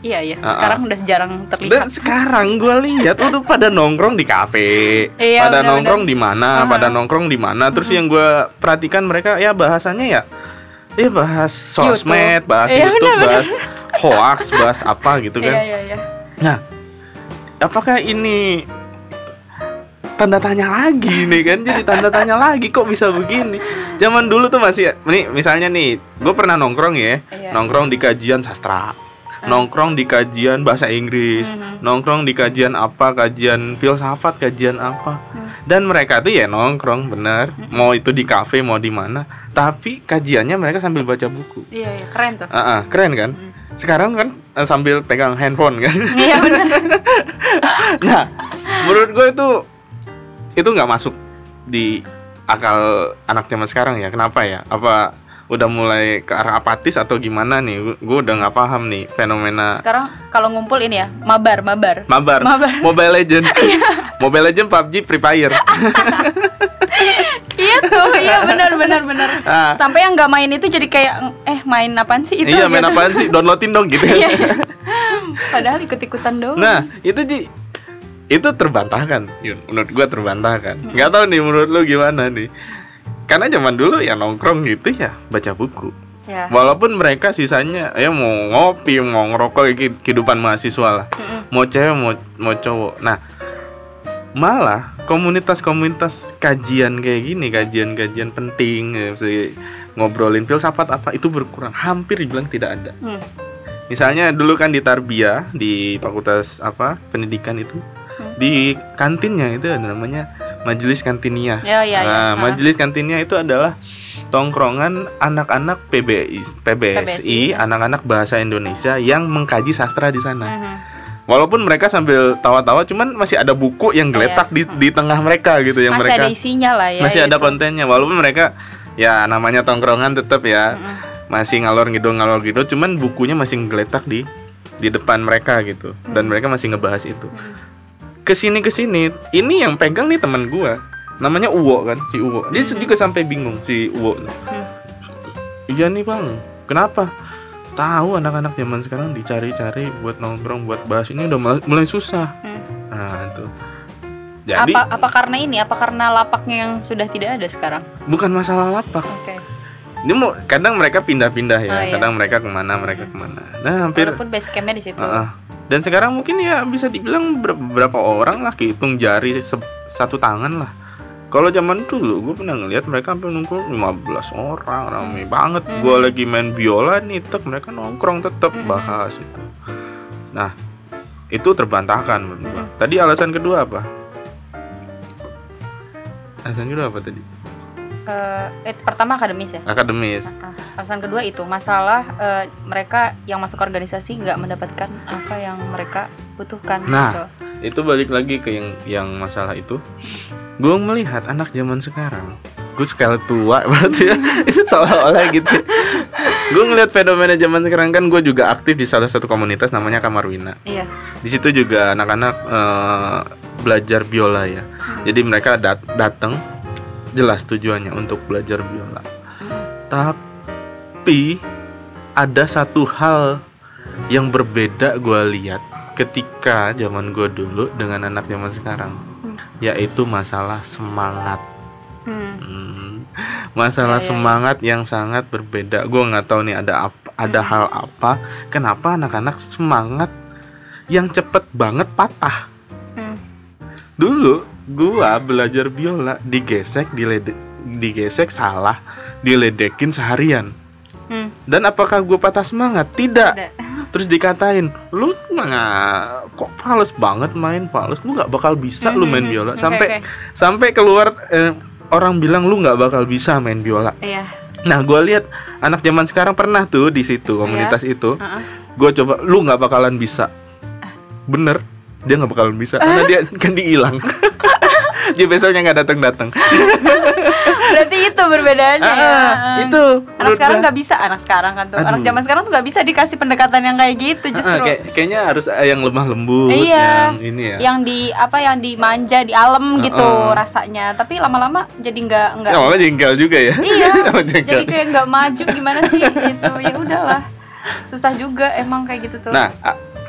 iya iya Ah, sekarang udah jarang dan terlihat sekarang gue lihat <laughs> udah pada nongkrong di kafe Iya, pada benar-benar. nongkrong di mana Aha. pada nongkrong di mana terus yang gue perhatikan mereka ya bahasanya ya ya bahas sosmed bahas Iya, YouTube benar-benar. bahas hoax bahas apa gitu kan iya iya iya Nah, apakah ini tanda tanya lagi nih kan? Jadi tanda tanya lagi kok bisa begini? Zaman dulu tuh masih nih misalnya nih, gue pernah nongkrong ya, Iya. nongkrong di kajian sastra, nongkrong di kajian bahasa Inggris, Mhm. nongkrong di kajian apa, kajian filsafat, kajian apa. Hmm. Dan mereka tuh ya nongkrong bener, mau itu di kafe mau di mana, tapi kajiannya mereka sambil baca buku. iya iya keren tuh Ah, ah, keren kan? Hmm. Sekarang kan eh, sambil pegang handphone kan? iya benar <laughs> Nah, menurut gue itu itu nggak masuk di akal anak zaman sekarang ya. Kenapa ya? Apa udah mulai ke arah apatis atau gimana nih? Gue udah nggak paham nih fenomena Sekarang kalau ngumpul ini ya, mabar, mabar. mabar, Mabar. Mobile Legend, <laughs> Mobile Legend, PUBG, Free Fire. iya tuh, iya benar benar benar. Ah. Sampai yang nggak main itu jadi kayak eh main apaan sih itu? iya main gitu. apaan sih? Downloadin dong gitu. <laughs> Iya, iya. Padahal ikut-ikutan doang. Nah itu ji itu terbantahkan, Yun. Menurut gua terbantahkan. Nggak tahu nih menurut lu gimana nih? Karena zaman dulu ya nongkrong gitu ya baca buku. ya. Walaupun mereka sisanya ya mau ngopi, mau ngerokok ya, kehi- kehidupan mahasiswa lah. Mm-mm. Mau cewek mau mau cowok. Nah, malah komunitas-komunitas kajian kayak gini, kajian-kajian penting, ya, si- ngobrolin filsafat apa itu berkurang, hampir dibilang tidak ada. Hmm. Misalnya dulu kan di Tarbiyah di fakultas apa pendidikan itu Hmm. di kantinnya itu ada namanya majelis kantinia. Ya, ya, ya. Nah, Ah. majelis kantinnya itu adalah tongkrongan anak-anak PBI, PBSI, ya. anak-anak bahasa Indonesia yang mengkaji sastra di sana. Mhm. Walaupun mereka sambil tawa-tawa, cuman masih ada buku yang geletak di di tengah mereka gitu yang Masih mereka ada isinya lah ya. masih ada itu. kontennya. Walaupun mereka ya namanya tongkrongan tetap ya Mm-mm. masih ngalor ngidul ngalor ngidul, cuman bukunya masih geletak di di depan mereka gitu dan Hmm. mereka masih ngebahas itu. Hmm. Ke sini ke sini, ini yang pegang nih teman gua, namanya Uwo kan, si Uwo. Dia Hmm. juga sampai bingung si Uwo. Hmm. Iya nih bang, kenapa? Tahu anak-anak zaman sekarang dicari-cari buat nongkrong, buat bahas ini udah mulai, mulai susah. Hmm. Nah itu. Jadi apa apa karena ini? Apa karena lapaknya yang sudah tidak ada sekarang? bukan masalah lapak. Oke. Ini mau kadang mereka pindah-pindah ya, Oh, iya. kadang mereka ke mana, mereka ke mana. Nah hampir. Walaupun base campnya di situ. Ah. dan sekarang mungkin ya bisa dibilang ber- beberapa orang lah hitung jari se- satu tangan lah. Kalau zaman dulu gue pernah ngeliat mereka hampir nongkrong 15 orang rame banget. Mhm. Gue lagi main biola nih, tetap mereka nongkrong tetap Mhm. bahas itu. Nah itu terbantahkan menurut gua. Mhm. Tadi alasan kedua apa? Alasan kedua apa tadi? Eh, eh, pertama akademis ya. Akademis. Ah, alasan kedua itu masalah eh, mereka yang masuk organisasi nggak mendapatkan apa yang mereka butuhkan. Nah. gitu. itu balik lagi ke yang yang masalah itu gue melihat anak zaman sekarang gue sekali tua <laughs> berarti ya itu seolah-olah gitu gue ngelihat fenomena zaman sekarang kan gue juga aktif di salah satu komunitas namanya Kamarwina Iya. di situ juga anak-anak eh, belajar biola ya jadi mereka dat- datang jelas tujuannya untuk belajar biola Mm. tapi ada satu hal yang berbeda gue lihat ketika zaman gue dulu dengan anak zaman sekarang, Hmm. yaitu masalah semangat. Hmm. Hmm, masalah Ya, ya, ya. semangat yang sangat berbeda. Gue nggak tahu nih ada apa, ada Hmm. hal apa. Kenapa anak-anak semangat yang cepet banget patah? Hmm. Dulu gua belajar biola digesek, dilede, digesek salah, diledekin seharian. Hmm. Dan apakah gue patah semangat? Tidak. Ada. <laughs> Terus dikatain, lu nggak kok fals banget main fals, lu nggak bakal bisa lu main Mhm. biola. Oke, Sampai oke. sampai keluar eh, orang bilang lu nggak bakal bisa main biola. Iya. Nah, gua lihat anak zaman sekarang pernah tuh di situ komunitas itu, Heeh. gue coba, lu nggak bakalan bisa. Bener, dia nggak bakalan bisa karena dia <laughs> kan dihilang. <laughs> dia besoknya nggak datang datang. Berarti itu perbedaannya ya. Ah, itu. Anak sekarang nggak bisa, anak sekarang kan tuh. Anak Aduh. zaman sekarang tuh nggak bisa dikasih pendekatan yang kayak gitu Ah, justru. kayak- kayaknya harus eh, yang lemah lembut, Iya. yang ini ya. Yang di apa yang dimanja di alam gitu Heeh. rasanya. Tapi lama-lama jadi nggak nggak Ya, malah jengkel juga ya. Iya. <laughs> Jadi kayak nggak maju gimana sih gitu. Ya udahlah. Susah juga emang kayak gitu tuh. Nah,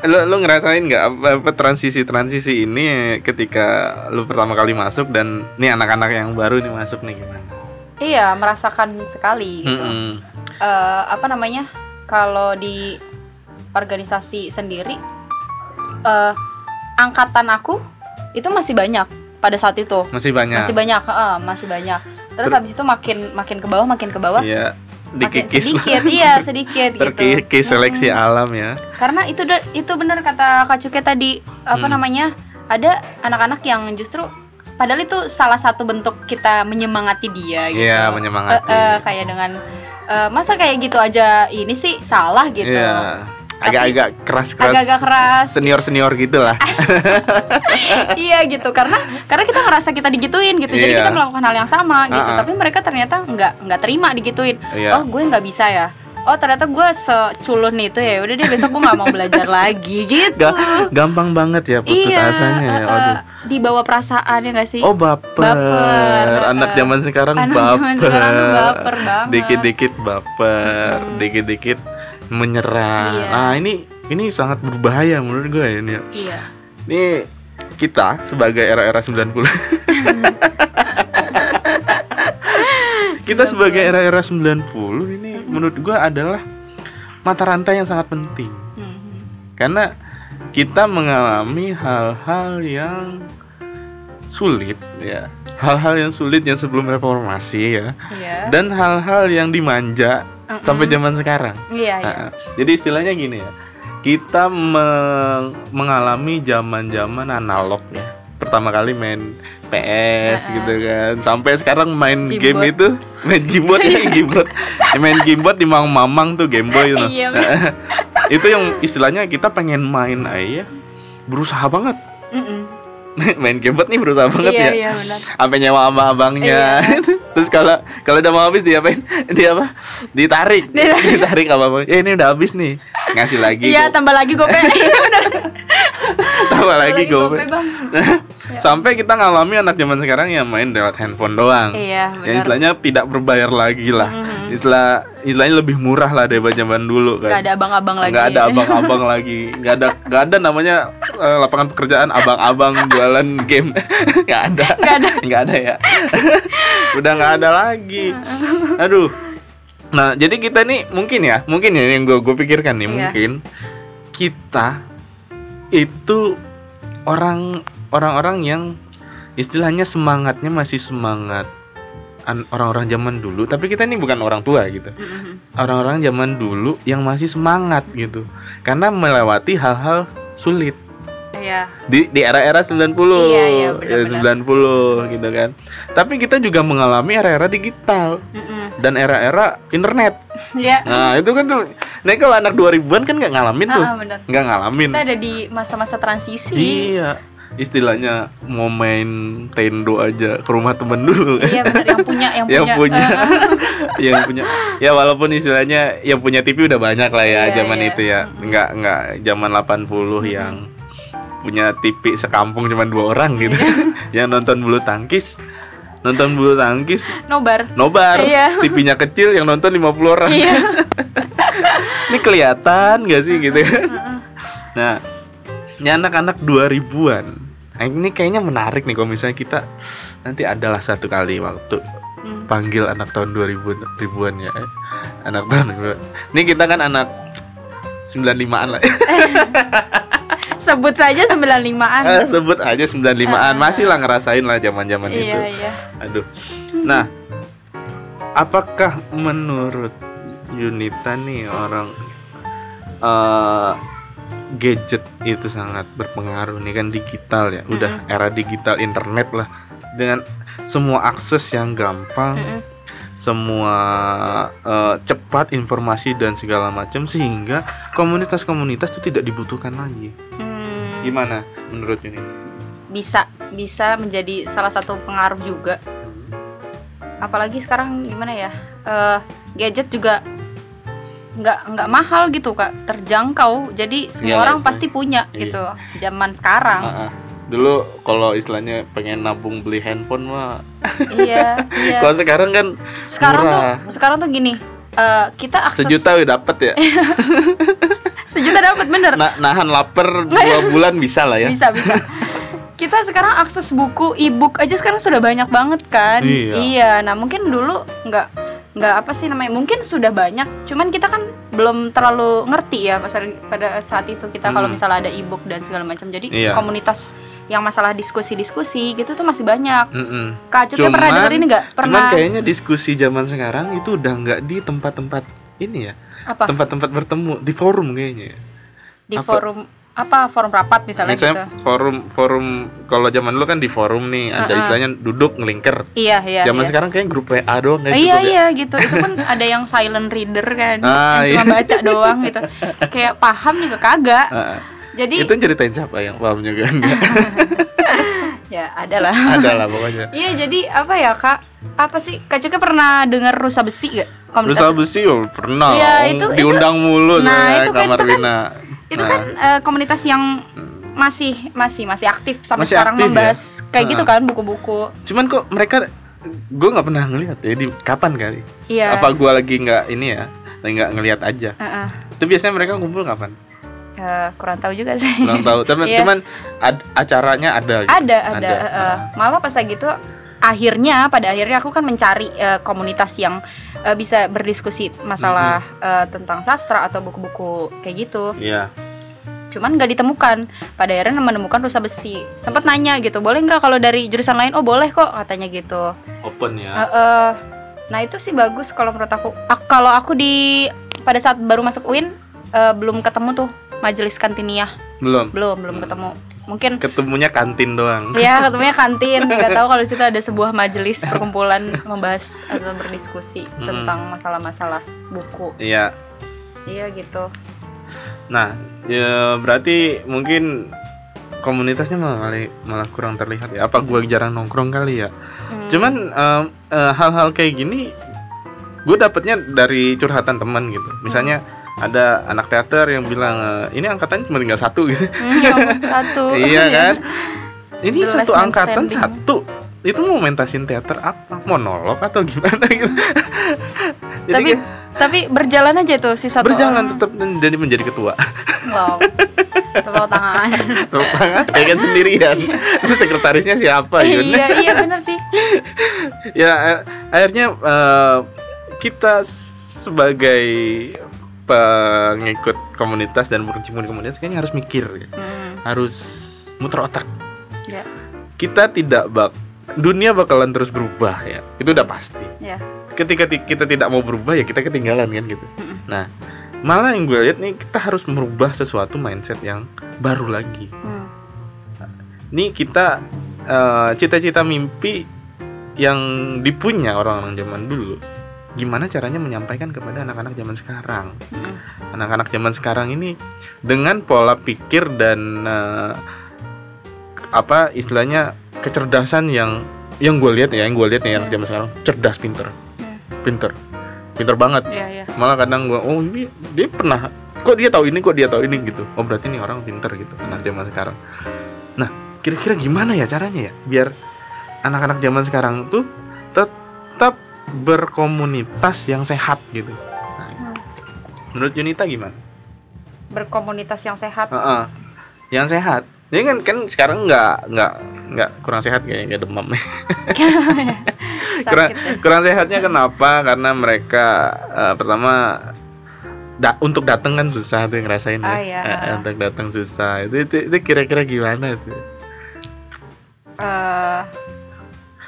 lo lo ngerasain nggak apa, apa transisi-transisi ini ketika lo pertama kali masuk dan nih anak-anak yang baru nih masuk nih gimana? Iya, merasakan sekali gitu. Mm-mm. Eh, apa namanya? Kalau di organisasi sendiri eh angkatan aku itu masih banyak pada saat itu. Masih banyak. Masih banyak, heeh, masih banyak. Terus Ter- habis itu makin makin ke bawah, makin ke bawah. Iya, Makin dikikis sedikit, iya sedikit gitu. Terkikis seleksi Mm-mm. alam ya. Karena itu itu benar kata Kak Cuke tadi apa Hmm. namanya? Ada anak-anak yang justru padahal itu salah satu bentuk kita menyemangati dia gitu. Iya, menyemangati. Eh, eh, kayak dengan eh, masa kayak gitu aja ini sih salah gitu. Iya. Agak-agak keras-keras Agak-agak keras. senior-senior gitu lah <laughs> iya gitu karena karena kita ngerasa kita digituin gitu jadi Iya. kita melakukan hal yang sama gitu Ah, ah. tapi mereka ternyata nggak nggak terima digituin Iya. oh gue nggak bisa ya oh ternyata gue seculun itu ya udah deh besok gue nggak mau belajar lagi <laughs> gitu Ga- gampang banget ya putus iya asanya ya Waduh. eh, dibawa perasaan ya nggak sih Oh baper. Baper, Anak zaman sekarang Anak baper. zaman sekarang baper banget. Dikit-dikit baper, Mm. dikit-dikit menyerah. Iya. Nah, ini ini sangat berbahaya menurut gue ini. ya. iya Ini kita sebagai era-era 90. <laughs> kita sebagai era-era 90 ini menurut gue adalah mata rantai yang sangat penting. Mhm. Karena kita mengalami hal-hal yang sulit ya. Hal-hal yang sulit yang sebelum reformasi ya. iya Dan hal-hal yang dimanja Mm-mm. sampai zaman sekarang. iya iya Nah, jadi istilahnya gini ya. Kita meng- mengalami zaman-zaman analog ya. Pertama kali main PS Ah, gitu kan. Sampai sekarang main Gimbot. game itu main gimbot ya <laughs> gimbot. Main gimbot di mamang-mamang tuh Game Boy itu. Iya, itu yang istilahnya kita pengen main aja berusaha banget. Mm-mm. <laughs> main gimbot nih berusaha banget iya ya. iya benar Sampai nyewa sama abangnya. <laughs> Terus kalau kalau udah mau habis diapain? <laughs> Dia apa? Ditarik. Ditarik. Ditarik apa apa. Eh ini udah habis nih. Ngasih lagi. iya Go- tambah lagi gope Iya, tambah lagi gope bang Sampai kita ngalami anak zaman sekarang yang main lewat handphone doang. iya Yang benar istilahnya tidak berbayar lagi lah. Mhm. Istilah istilahnya lebih murah lah daripada zaman dulu kan. nggak ada abang-abang lagi Nggak ada abang-abang lagi. Nggak ada nggak ada namanya eh, lapangan pekerjaan abang-abang jualan game. <laughs> Nggak ada. nggak ada nggak ada ya <laughs> udah nggak ada lagi aduh nah jadi kita nih mungkin ya mungkin ya yang gue gue pikirkan nih Iya. mungkin kita itu orang orang-orang yang istilahnya semangatnya masih semangat an- orang-orang zaman dulu tapi kita ini bukan orang tua gitu Mhm. orang-orang zaman dulu yang masih semangat gitu karena melewati hal-hal sulit iya di di era-era 90 Iya, iya, ya, benar-benar. 90 gitu kan. Tapi kita juga mengalami era-era digital dan era-era internet. Iya. Nah, itu kan tuh Nah, kalau anak 2000-an kan nggak ngalamin tuh. Ah. Nggak ngalamin. Kita ada di masa-masa transisi. Iya. Istilahnya mau main tendo aja ke rumah temen dulu. Iya benar yang punya yang, <laughs> yang punya <laughs> yang punya ya walaupun istilahnya yang punya TV udah banyak lah ya Iya, zaman iya. itu ya nggak nggak zaman 80 yang punya TV sekampung cuma dua orang gitu Iya. <laughs> yang nonton bulu tangkis nonton bulu tangkis nobar. nobar Iya. TV-nya kecil yang nonton 50 orang Iya. ini kelihatan gak sih gitu kan nah ini anak-anak 2000-an Nah, ini kayaknya menarik nih kalau misalnya kita nanti adalah satu kali waktu Hmm. panggil anak tahun 2000 ribuan ya eh. anak tahun 2000. ini kita kan anak 95-an lah <laughs> Sebut saja 95-an. Eh, sebut aja 95-an masih lah ngerasain lah zaman-zaman itu Iya, iya. aduh nah apakah menurut Yunita nih orang eh gadget itu sangat berpengaruh nih kan digital ya udah era digital internet lah dengan semua akses yang gampang Mm-mm. semua eh, cepat informasi dan segala macam sehingga komunitas-komunitas itu tidak dibutuhkan lagi. Hmm, Gimana menurut ini? bisa bisa menjadi salah satu pengaruh juga. Apalagi sekarang gimana ya? eh, gadget juga nggak nggak mahal gitu kak, terjangkau. Jadi semua Iya orang sih. pasti punya Iya. gitu. Zaman sekarang. Ah, ah. Dulu kalau istilahnya pengen nabung beli handphone mah, <laughs> iya, iya. kalau sekarang kan Sekarang murah. tuh sekarang tuh gini. eh, kita akses sejuta udah dapet ya. <laughs> sejuta dapat bener Na- nahan lapar dua <laughs> bulan bisa lah ya. bisa bisa kita sekarang akses buku e-book aja sekarang sudah banyak banget kan Iya. nah mungkin dulu nggak nggak apa sih namanya mungkin sudah banyak cuman kita kan belum terlalu ngerti ya pada pada saat itu kita kalau Hmm. misalnya ada e-book dan segala macam jadi Iya. komunitas yang masalah diskusi-diskusi gitu tuh masih banyak Mm-mm. kak Cut, pernah Cuman- denger ini nggak Cuman pernah kayaknya diskusi zaman sekarang itu udah nggak di tempat-tempat ini ya, apa tempat-tempat bertemu di forum kayaknya. di apa? forum apa forum rapat misalnya, Misalnya gitu. forum forum kalau zaman dulu kan di forum nih ada Uh-uh. istilahnya duduk ngelinker. Iya, iya. Zaman iya. sekarang kayak grup WA doang kayak iya ya. iya gitu itu pun <laughs> ada yang silent reader kan Ah, yang cuma iya. baca doang gitu kayak paham juga kagak Ah, jadi itu ceritain siapa yang paham juga <laughs> enggak? ya ada lah ada lah pokoknya. iya jadi apa ya kak apa sih kak Cuka pernah dengar rusa besi gak komunitas Rusa besi oh, pernah. Iya, Oh, itu- diundang mulu Nah, itu kan- kamar itu kan- Wina. Itu Nah, kan eh, komunitas yang masih masih masih aktif sampai Masih sekarang aktif ya? membahas kayak gitu Ah. kan buku-buku cuman kok mereka gue nggak pernah ngelihat ya di kapan kali? iya Apa gue lagi nggak ini ya? Nggak ngelihat aja. Heeh. Itu biasanya mereka kumpul kapan? Eh, kurang tahu juga sih Belum tahu. Tapi <laughs> Iya. cuman ad- acaranya ada. Gitu. ada ada, Ada, eh, ah. malah pas lagi itu akhirnya pada akhirnya aku kan mencari eh, komunitas yang eh, bisa berdiskusi masalah eh, tentang sastra atau buku-buku kayak gitu. Iya. cuman nggak ditemukan. Pada akhirnya menemukan rusa besi. Sempat nanya gitu boleh nggak kalau dari jurusan lain? Oh boleh kok katanya gitu. Open ya. Eh, eh, nah itu sih bagus kalau menurut aku. Ak- kalau aku di pada saat baru masuk UIN eh, belum ketemu tuh majelis kantinia Belum. belum belum ketemu mungkin Ketemunya kantin doang. Ya, <laughs> ketemunya kantin. Gak tahu kalau situ ada sebuah majelis perkumpulan membahas atau berdiskusi Hmm. tentang masalah-masalah buku. Iya. Iya gitu. Nah, ya berarti mungkin komunitasnya malah malah kurang terlihat ya. Apa gue jarang nongkrong kali ya? Hmm. Cuman em, eh, hal-hal kayak gini gue dapetnya dari curhatan teman gitu. Misalnya ada anak teater yang bilang eh, ini angkatannya cuma tinggal satu gitu. Hmm, ya ampun, <laughs> satu. iya kan? Ini satu last man angkatan standing. satu. Itu mau mentasin teater apa? Monolog atau gimana gitu? <laughs> Jadi Tapi kayak tapi berjalan aja tuh si satu berjalan orang. tetap dan jadi menjadi ketua. Wow. Tepuk tangan. <laughs> Tepuk tangan, ya kan sendirian. Itu sekretarisnya siapa gitu? iya, iya bener sih. ya a- akhirnya eh, kita sebagai pengikut komunitas dan berkecimpung di komunitas kayaknya harus mikir ya. Hmm, harus muter otak. Ya, kita tidak bak dunia bakalan terus berubah ya. Itu udah pasti. Ya. ketika ti- kita tidak mau berubah ya kita ketinggalan kan gitu. Mm-mm. nah malah yang gue lihat nih kita harus merubah sesuatu mindset yang baru lagi. Hmm, nih kita eh, cita-cita mimpi yang dipunya orang-orang zaman dulu gimana caranya menyampaikan kepada anak-anak zaman sekarang? Hmm, anak-anak zaman sekarang ini dengan pola pikir dan eh, apa istilahnya kecerdasan yang yang gue lihat ya yang gue lihat nih anak Hmm. zaman sekarang cerdas pinter. Hmm. pinter. Pinter banget. Iya, iya. malah kadang gue oh ini dia pernah kok dia tahu ini kok dia tahu ini? Gitu. Oh berarti ini orang pinter gitu anak zaman sekarang. Nah kira-kira gimana ya caranya ya biar anak-anak zaman sekarang tuh tetap berkomunitas yang sehat gitu nah, Hmm. menurut Junita gimana Berkomunitas yang sehat. Heeh. yang sehat ini kan kan sekarang nggak nggak nggak kurang sehat kayaknya nggak demam <laughs> kurang deh. kurang sehatnya kenapa karena mereka eh, pertama da- untuk datang kan susah tuh ngerasain ya. Ah, iya. Eh, eh, untuk datang susah itu itu, itu kira-kira gimana tuh Eh,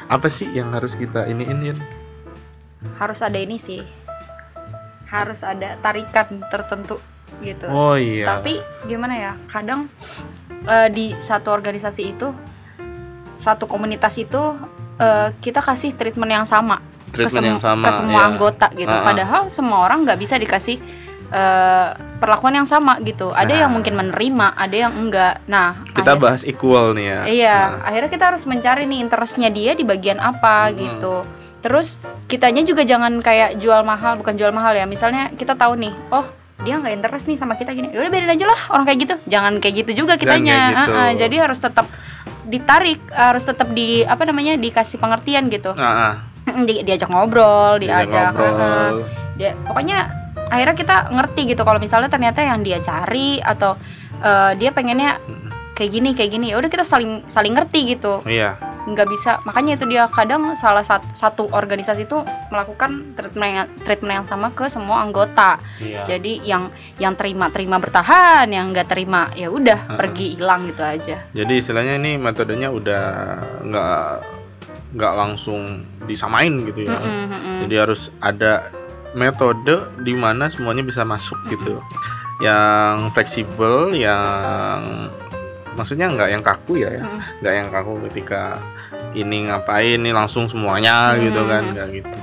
apa sih yang harus kita ini ini harus ada ini sih. Harus ada tarikan tertentu gitu. oh iya Tapi gimana ya? Kadang eh, di satu organisasi itu satu komunitas itu eh, kita kasih treatment yang sama ke, treatment yang sama ke semua ya. anggota gitu. Ah, ah. Padahal semua orang nggak bisa dikasih eh, perlakuan yang sama gitu. Ada yang Nah. mungkin menerima, ada yang enggak. Nah, kita akhir- bahas equal nih ya Iya, Nah, akhirnya kita harus mencari nih interestnya dia di bagian apa Hmm. gitu. Terus kitanya juga jangan kayak jual mahal, bukan jual mahal ya. Misalnya kita tahu nih, oh dia nggak interest nih sama kita gini. Ya udah biarin aja lah orang kayak gitu. Jangan kayak gitu juga kitanya. gitu. Ah, ah, jadi harus tetap ditarik, harus tetap di apa namanya dikasih pengertian gitu. ah. Di, diajak ngobrol, Diajak diajak, ngobrol Dia- pokoknya akhirnya kita ngerti gitu kalau misalnya ternyata yang dia cari atau eh, dia pengennya kayak gini kayak gini. Ya udah kita saling saling ngerti gitu. Iya. Nggak bisa. Makanya itu dia kadang salah satu, satu organisasi itu melakukan treatment yang, treatment yang sama ke semua anggota. Iya. Jadi yang yang terima terima bertahan yang nggak terima ya udah Heeh. pergi hilang gitu aja. Jadi istilahnya ini metodenya udah nggak nggak langsung disamain gitu ya. Mm-mm, mm-mm. Jadi harus ada metode di mana semuanya bisa masuk gitu. yang fleksibel yang maksudnya nggak yang kaku ya, ya. Mm. nggak yang kaku ketika ini ngapain nih langsung semuanya gitu Hmm. kan nggak gitu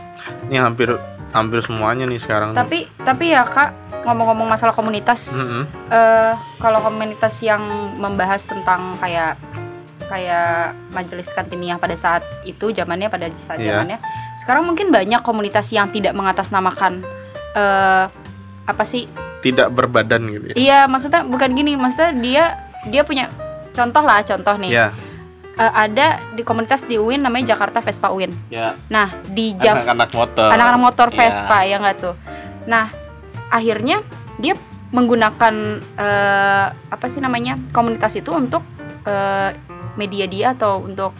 ini hampir hampir semuanya nih sekarang Tapi tapi ya kak ngomong-ngomong masalah komunitas, Mm-mm. eh kalau komunitas yang membahas tentang kayak kayak majelis kantiniyah pada saat itu zamannya pada saat Iya. zamannya sekarang mungkin banyak komunitas yang tidak mengatasnamakan eh apa sih tidak berbadan gitu ya iya maksudnya bukan gini maksudnya dia dia punya contoh lah contoh nih. Ya. Eh, ada di komunitas di UIN namanya Jakarta Vespa UIN ya. Nah di Jav anak-anak motor. Anak-anak motor Iya. Vespa ya nggak tuh? Nah akhirnya dia menggunakan eh, apa sih namanya komunitas itu untuk eh, media dia atau untuk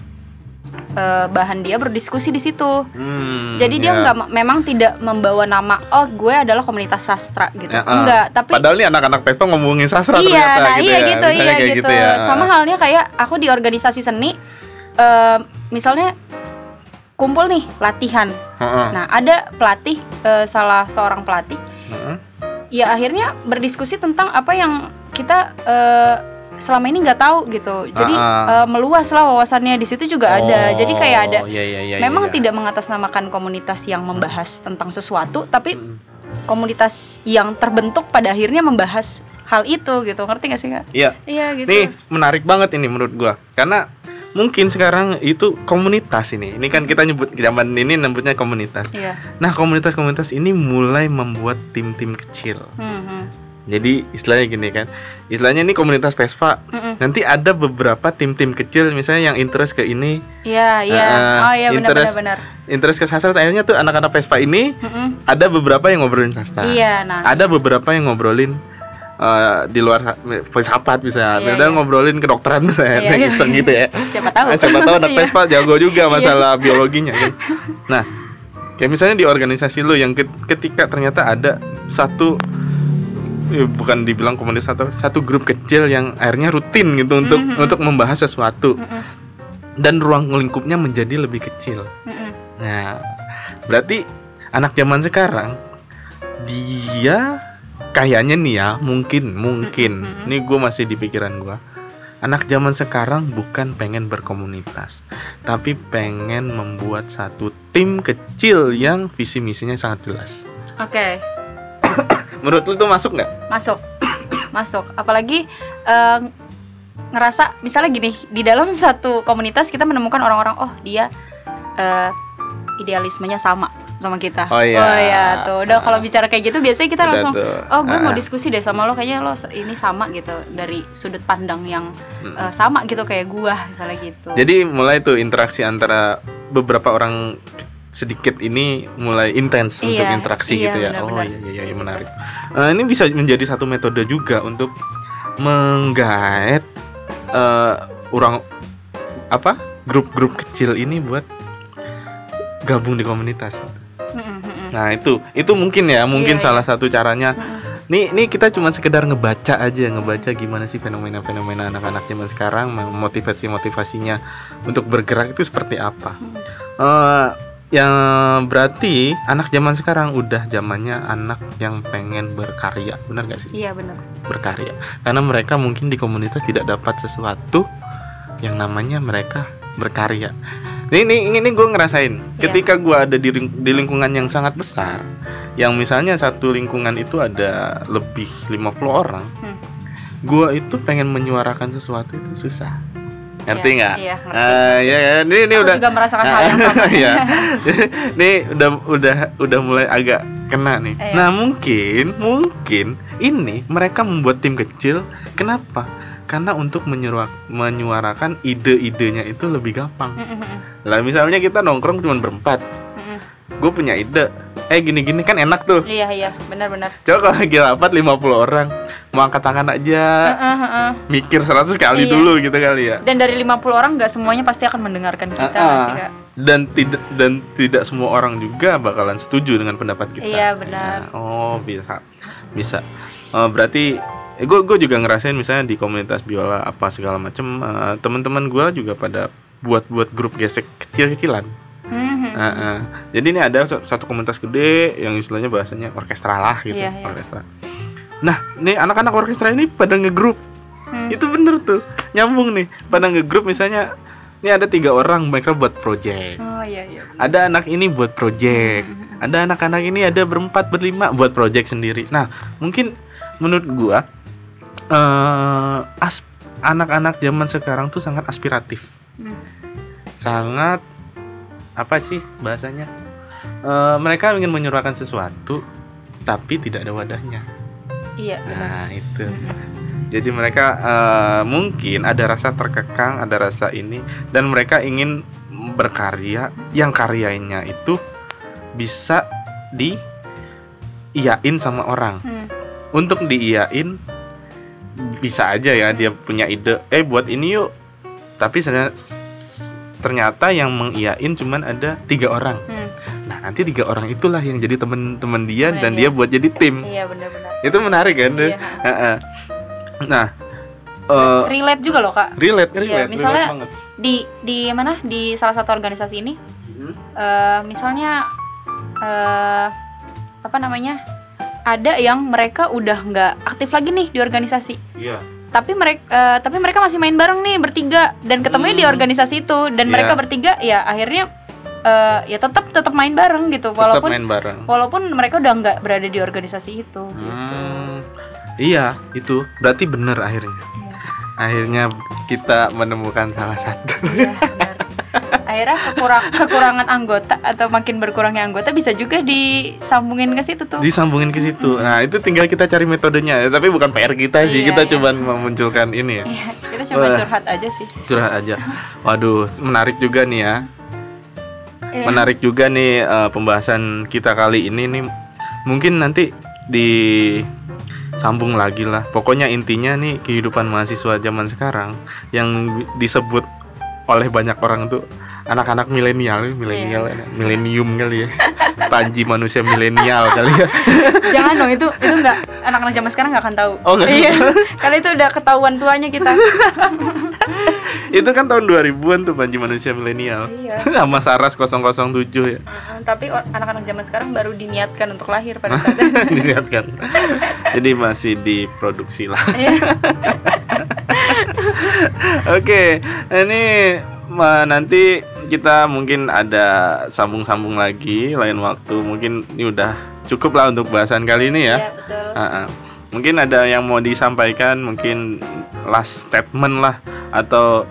eh, bahan dia berdiskusi di situ Hmm, jadi dia ya. nggak memang tidak membawa nama oh gue adalah komunitas sastra gitu Ya, ah. enggak tapi padahal nih anak-anak Vespa ngomongin sastra iya ternyata nah gitu iya ya gitu Misalnya iya kayak gitu, ya. sama halnya kayak aku di organisasi seni eh, misalnya kumpul nih latihan Heeh, nah ada pelatih eh, salah seorang pelatih heeh. ya akhirnya berdiskusi tentang apa yang kita eh, selama ini nggak tahu gitu jadi Ah, eh, meluas lah wawasannya di situ juga ada jadi kayak ada Oh, iya, iya, iya, memang iya. tidak mengatasnamakan komunitas yang membahas tentang sesuatu tapi Hmm. komunitas yang terbentuk pada akhirnya membahas hal itu gitu ngerti gak sih kak? Iya. Iya gitu. Nih menarik banget ini menurut gua karena mungkin sekarang itu komunitas ini. Ini kan kita nyebut zaman ini nyebutnya komunitas. Iya. Nah komunitas-komunitas ini mulai membuat tim-tim kecil. Hmm, hmm. Jadi istilahnya gini kan, istilahnya ini komunitas Vespa. Mm-mm. Nanti ada beberapa tim-tim kecil misalnya yang interest ke ini, Iya iya. Ah, oh iya benar benar interest- ke sastra. Akhirnya tuh anak-anak Vespa ini Mm-mm. ada beberapa yang ngobrolin sastra. Iya nah. Ada beberapa yang ngobrolin eh, di luar sa- filsafat bisa, Iya, ada iya. ngobrolin kedokteran misalnya, Iya, <laughs> iya. iseng gitu ya. <laughs> Siapa tahu. <laughs> Nah, coba tahu anak Iya. Vespa jago juga masalah biologinya kan. Nah, kayak misalnya di organisasi lu yang ket- ketika ternyata ada satu eh, bukan dibilang komunitas atau satu grup kecil yang akhirnya rutin gitu untuk Mhm. untuk membahas sesuatu Mm-mm. dan ruang lingkupnya menjadi lebih kecil. Mm-mm. Nah, berarti anak zaman sekarang dia kayaknya nih ya, mungkin mungkin. Mm-mm. Ini gue masih di pikiran gue. Anak zaman sekarang bukan pengen berkomunitas, tapi pengen membuat satu tim kecil yang visi misinya sangat jelas. Oke. <coughs> Menurut lu tuh masuk nggak? masuk. <clears throat> Masuk. Apalagi eh, ngerasa misalnya gini di dalam <laughs> satu komunitas kita menemukan orang-orang oh dia eh, idealismenya sama sama kita. Oh iya. tuh. Udah kalau bicara kayak gitu biasanya kita Udah langsung tuh. oh gue mau Ah, diskusi deh sama lo kayaknya lo ini sama gitu dari sudut pandang yang eh, sama gitu kayak gua misalnya gitu. Jadi mulai tuh interaksi antara beberapa orang sedikit ini mulai intens untuk Iya, interaksi iya, gitu ya. benar-benar. Oh iya iya iya menarik. Eh, ini bisa menjadi satu metode juga untuk menggait eh, orang apa grup-grup kecil ini buat gabung di komunitas. Mm-mm, Nah itu itu mungkin ya mungkin Iya, salah satu caranya. mm-mm. Nih nih kita cuma sekedar ngebaca aja ngebaca gimana sih fenomena-fenomena anak-anak zaman sekarang motivasi motivasinya untuk bergerak itu seperti apa. Eh, yang berarti anak zaman sekarang udah zamannya anak yang pengen berkarya, benar gak sih? iya benar Berkarya, karena mereka mungkin di komunitas tidak dapat sesuatu yang namanya mereka berkarya. Ini ini ini gue ngerasain. Iya. Ketika gue ada di, di lingkungan yang sangat besar, yang misalnya satu lingkungan itu ada lebih 50 orang, Hmm. gue itu pengen menyuarakan sesuatu itu susah. Ngerti Iya, nggak? iya. Ah, ya, ya. Ini ini Aku udah juga merasakan hal yang <laughs> sama Iya. <laughs> Nih udah udah udah mulai agak kena nih. Iya. Nah, mungkin mungkin ini mereka membuat tim kecil. Kenapa? Karena untuk menyuara- menyuarakan ide-idenya itu lebih gampang. Lah misalnya kita nongkrong cuma berempat. Gue punya ide. Eh gini-gini kan enak tuh. iya iya benar-benar Coba kalau lagi rapat 50 orang mau angkat tangan aja Heeh, heeh. mikir 100 kali Iya. dulu gitu kali ya. Dan dari 50 orang nggak semuanya pasti akan mendengarkan kita nggak ah. sih kak? dan tidak dan tidak semua orang juga bakalan setuju dengan pendapat kita. Iya, benar. Ya, oh bisa bisa. Eh, berarti gue gue juga ngerasain misalnya di komunitas biola apa segala macem eh, teman-teman gue juga pada buat buat grup gesek kecil-kecilan. Mhm. Ah, ah. Jadi ini ada sa- satu komunitas gede yang istilahnya bahasanya orkestra lah gitu, Iya, iya. orkestra. Nah, nih anak-anak orkestra ini pada ngegrup. Hmm. Itu bener tuh, nyambung nih. Pada ngegrup misalnya, ini ada tiga orang mereka buat project. Oh iya iya. Ada anak ini buat project. Ada anak-anak ini ada berempat berlima buat project sendiri. Nah, mungkin menurut gua eh as anak-anak zaman sekarang tuh sangat aspiratif. Hmm. Sangat apa sih bahasanya? Eh, mereka ingin menyuarakan sesuatu tapi tidak ada wadahnya. Iya benar. Nah, itu. Jadi mereka eh, mungkin ada rasa terkekang, ada rasa ini dan mereka ingin berkarya yang karyanya itu bisa di iyain sama orang. Hmm. Untuk diiyain bisa aja ya dia punya ide, eh buat ini yuk. Tapi sena- ternyata yang mengiyain cuman ada tiga orang. Hmm. Nah nanti tiga orang itulah yang jadi teman-teman dia Temen dan dia. dia buat jadi tim. Iya benar-benar. Itu menarik kan? Iya. Nah, eh, Relate juga loh kak. relate, Iya, relate, misalnya- relate banget. Di di mana? Di salah satu organisasi ini, Hmm. eh, misalnya eh apa namanya? Ada yang mereka udah nggak aktif lagi nih di organisasi. Iya. Tapi mereka tapi mereka masih main bareng nih bertiga dan ketemunya di Hmm. organisasi itu dan Iya. mereka bertiga ya akhirnya eh, ya tetap tetap main bareng gitu Tetap walaupun main bareng. walaupun mereka udah nggak berada di organisasi itu gitu. Hmm. Iya, itu berarti bener akhirnya. Iya. Akhirnya kita menemukan salah satu. Benar. Akhirnya kekurang, kekurangan anggota atau makin berkurangnya anggota bisa juga disambungin ke situ tuh. Disambungin ke situ. Nah, itu tinggal kita cari metodenya. Tapi bukan PR kita sih. Iya, kita iya. coba memunculkan ini ya. Iya, kita coba Wah. curhat aja sih. Curhat aja. Waduh, menarik juga nih ya. Iya. Menarik juga nih eh, pembahasan kita kali ini nih. Mungkin nanti di sambung lagi lah. Pokoknya intinya nih kehidupan mahasiswa zaman sekarang yang disebut oleh banyak orang tuh anak-anak milenial, milenial, Iya. milenium kali ya. Panji manusia milenial kali ya. Jangan dong itu itu nggak anak-anak zaman sekarang nggak akan tahu. Oh, iya. Karena itu udah ketahuan tuanya kita. <laughs> Itu kan tahun 2000-an tuh Panji manusia milenial. iya. <laughs> Sama Saras 007 ya. Tapi anak-anak zaman sekarang baru diniatkan untuk lahir pada saat <laughs> Dilihatkan. Jadi masih diproduksi lah. Iya. Oke, ini ma- nanti kita mungkin ada sambung-sambung lagi lain waktu. Mungkin ini udah cukup lah untuk bahasan kali ini ya. Iya, betul. Ah, ah. Mungkin ada yang mau disampaikan, mungkin last statement lah atau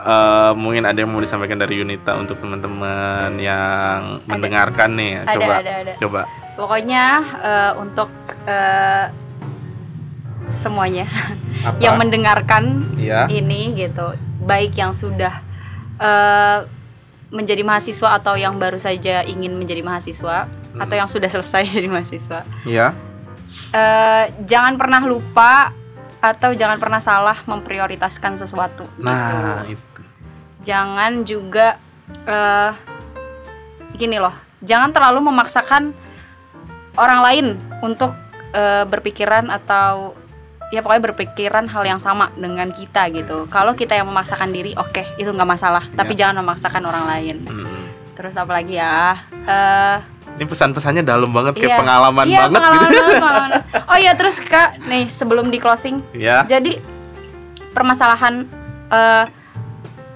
eh, mungkin ada yang mau disampaikan dari Yunita untuk teman-teman yang mendengarkan nih. Ada, Coba, ada, ada. coba. Pokoknya eh, untuk eh, semuanya Apa? <laughs> yang mendengarkan Iya. ini gitu, baik yang sudah eh, menjadi mahasiswa atau yang baru saja ingin menjadi mahasiswa Hmm. atau yang sudah selesai <laughs> jadi mahasiswa, Iya. eh, jangan pernah lupa atau jangan pernah salah memprioritaskan sesuatu. Nah, gitu. itu. Jangan juga eh, gini loh, jangan terlalu memaksakan orang lain untuk eh, berpikiran atau ya pokoknya berpikiran hal yang sama dengan kita gitu. Kalau kita yang memaksakan diri, oke itu nggak masalah. Tapi jangan memaksakan orang lain. Hmm. Terus apa lagi ya? Eh, Ini pesan-pesannya dalam banget kayak Iya. pengalaman iya, banget pengalaman gitu. pengalaman. <laughs> Oh iya terus kak, nih sebelum di closing, Ya. jadi permasalahan eh,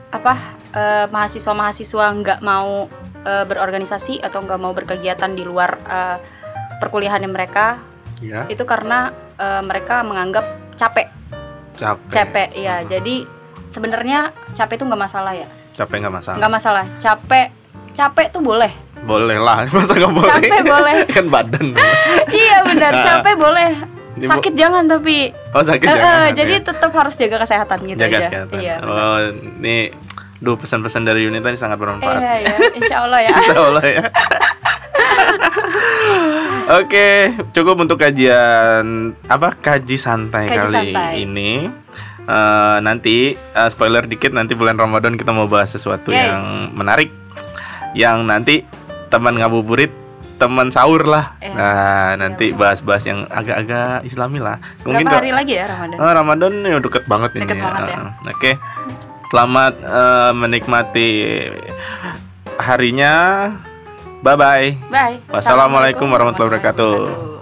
apa eh, mahasiswa-mahasiswa nggak mau eh, berorganisasi atau nggak mau berkegiatan di luar eh, perkuliahan mereka Ya. itu karena eh, mereka menganggap capek Capek. capek ya Hmm. jadi sebenarnya capek itu nggak masalah ya Capek nggak masalah. nggak masalah capek capek tuh boleh Boleh lah, <laughs> masa nggak boleh? Capek boleh. <laughs> kan badan. <laughs> iya benar Nah. capek boleh sakit jangan tapi Oh sakit eh, jangan. jadi ya. tetap harus jaga kesehatan gitu jaga aja kesehatan. iya oh, ini duh pesan-pesan dari Yunita ini sangat bermanfaat. iya ya insya Allah ya Insya Allah ya. Oke, cukup untuk kajian apa kaji santai Kaji kali santai. ini. Eh, nanti eh, spoiler dikit nanti bulan Ramadan kita mau bahas sesuatu Yay. yang menarik, yang nanti teman ngabuburit, teman sahur lah. Eh, nah, nanti benar. bahas-bahas yang agak-agak Islami lah. berapa kalau- hari lagi ya Ramadan Oh, Ramadan ya deket banget ini. Deket banget ya. Uh, Oke. Selamat eh, menikmati harinya. Bye bye. bye Wassalamualaikum warahmatullahi wabarakatuh.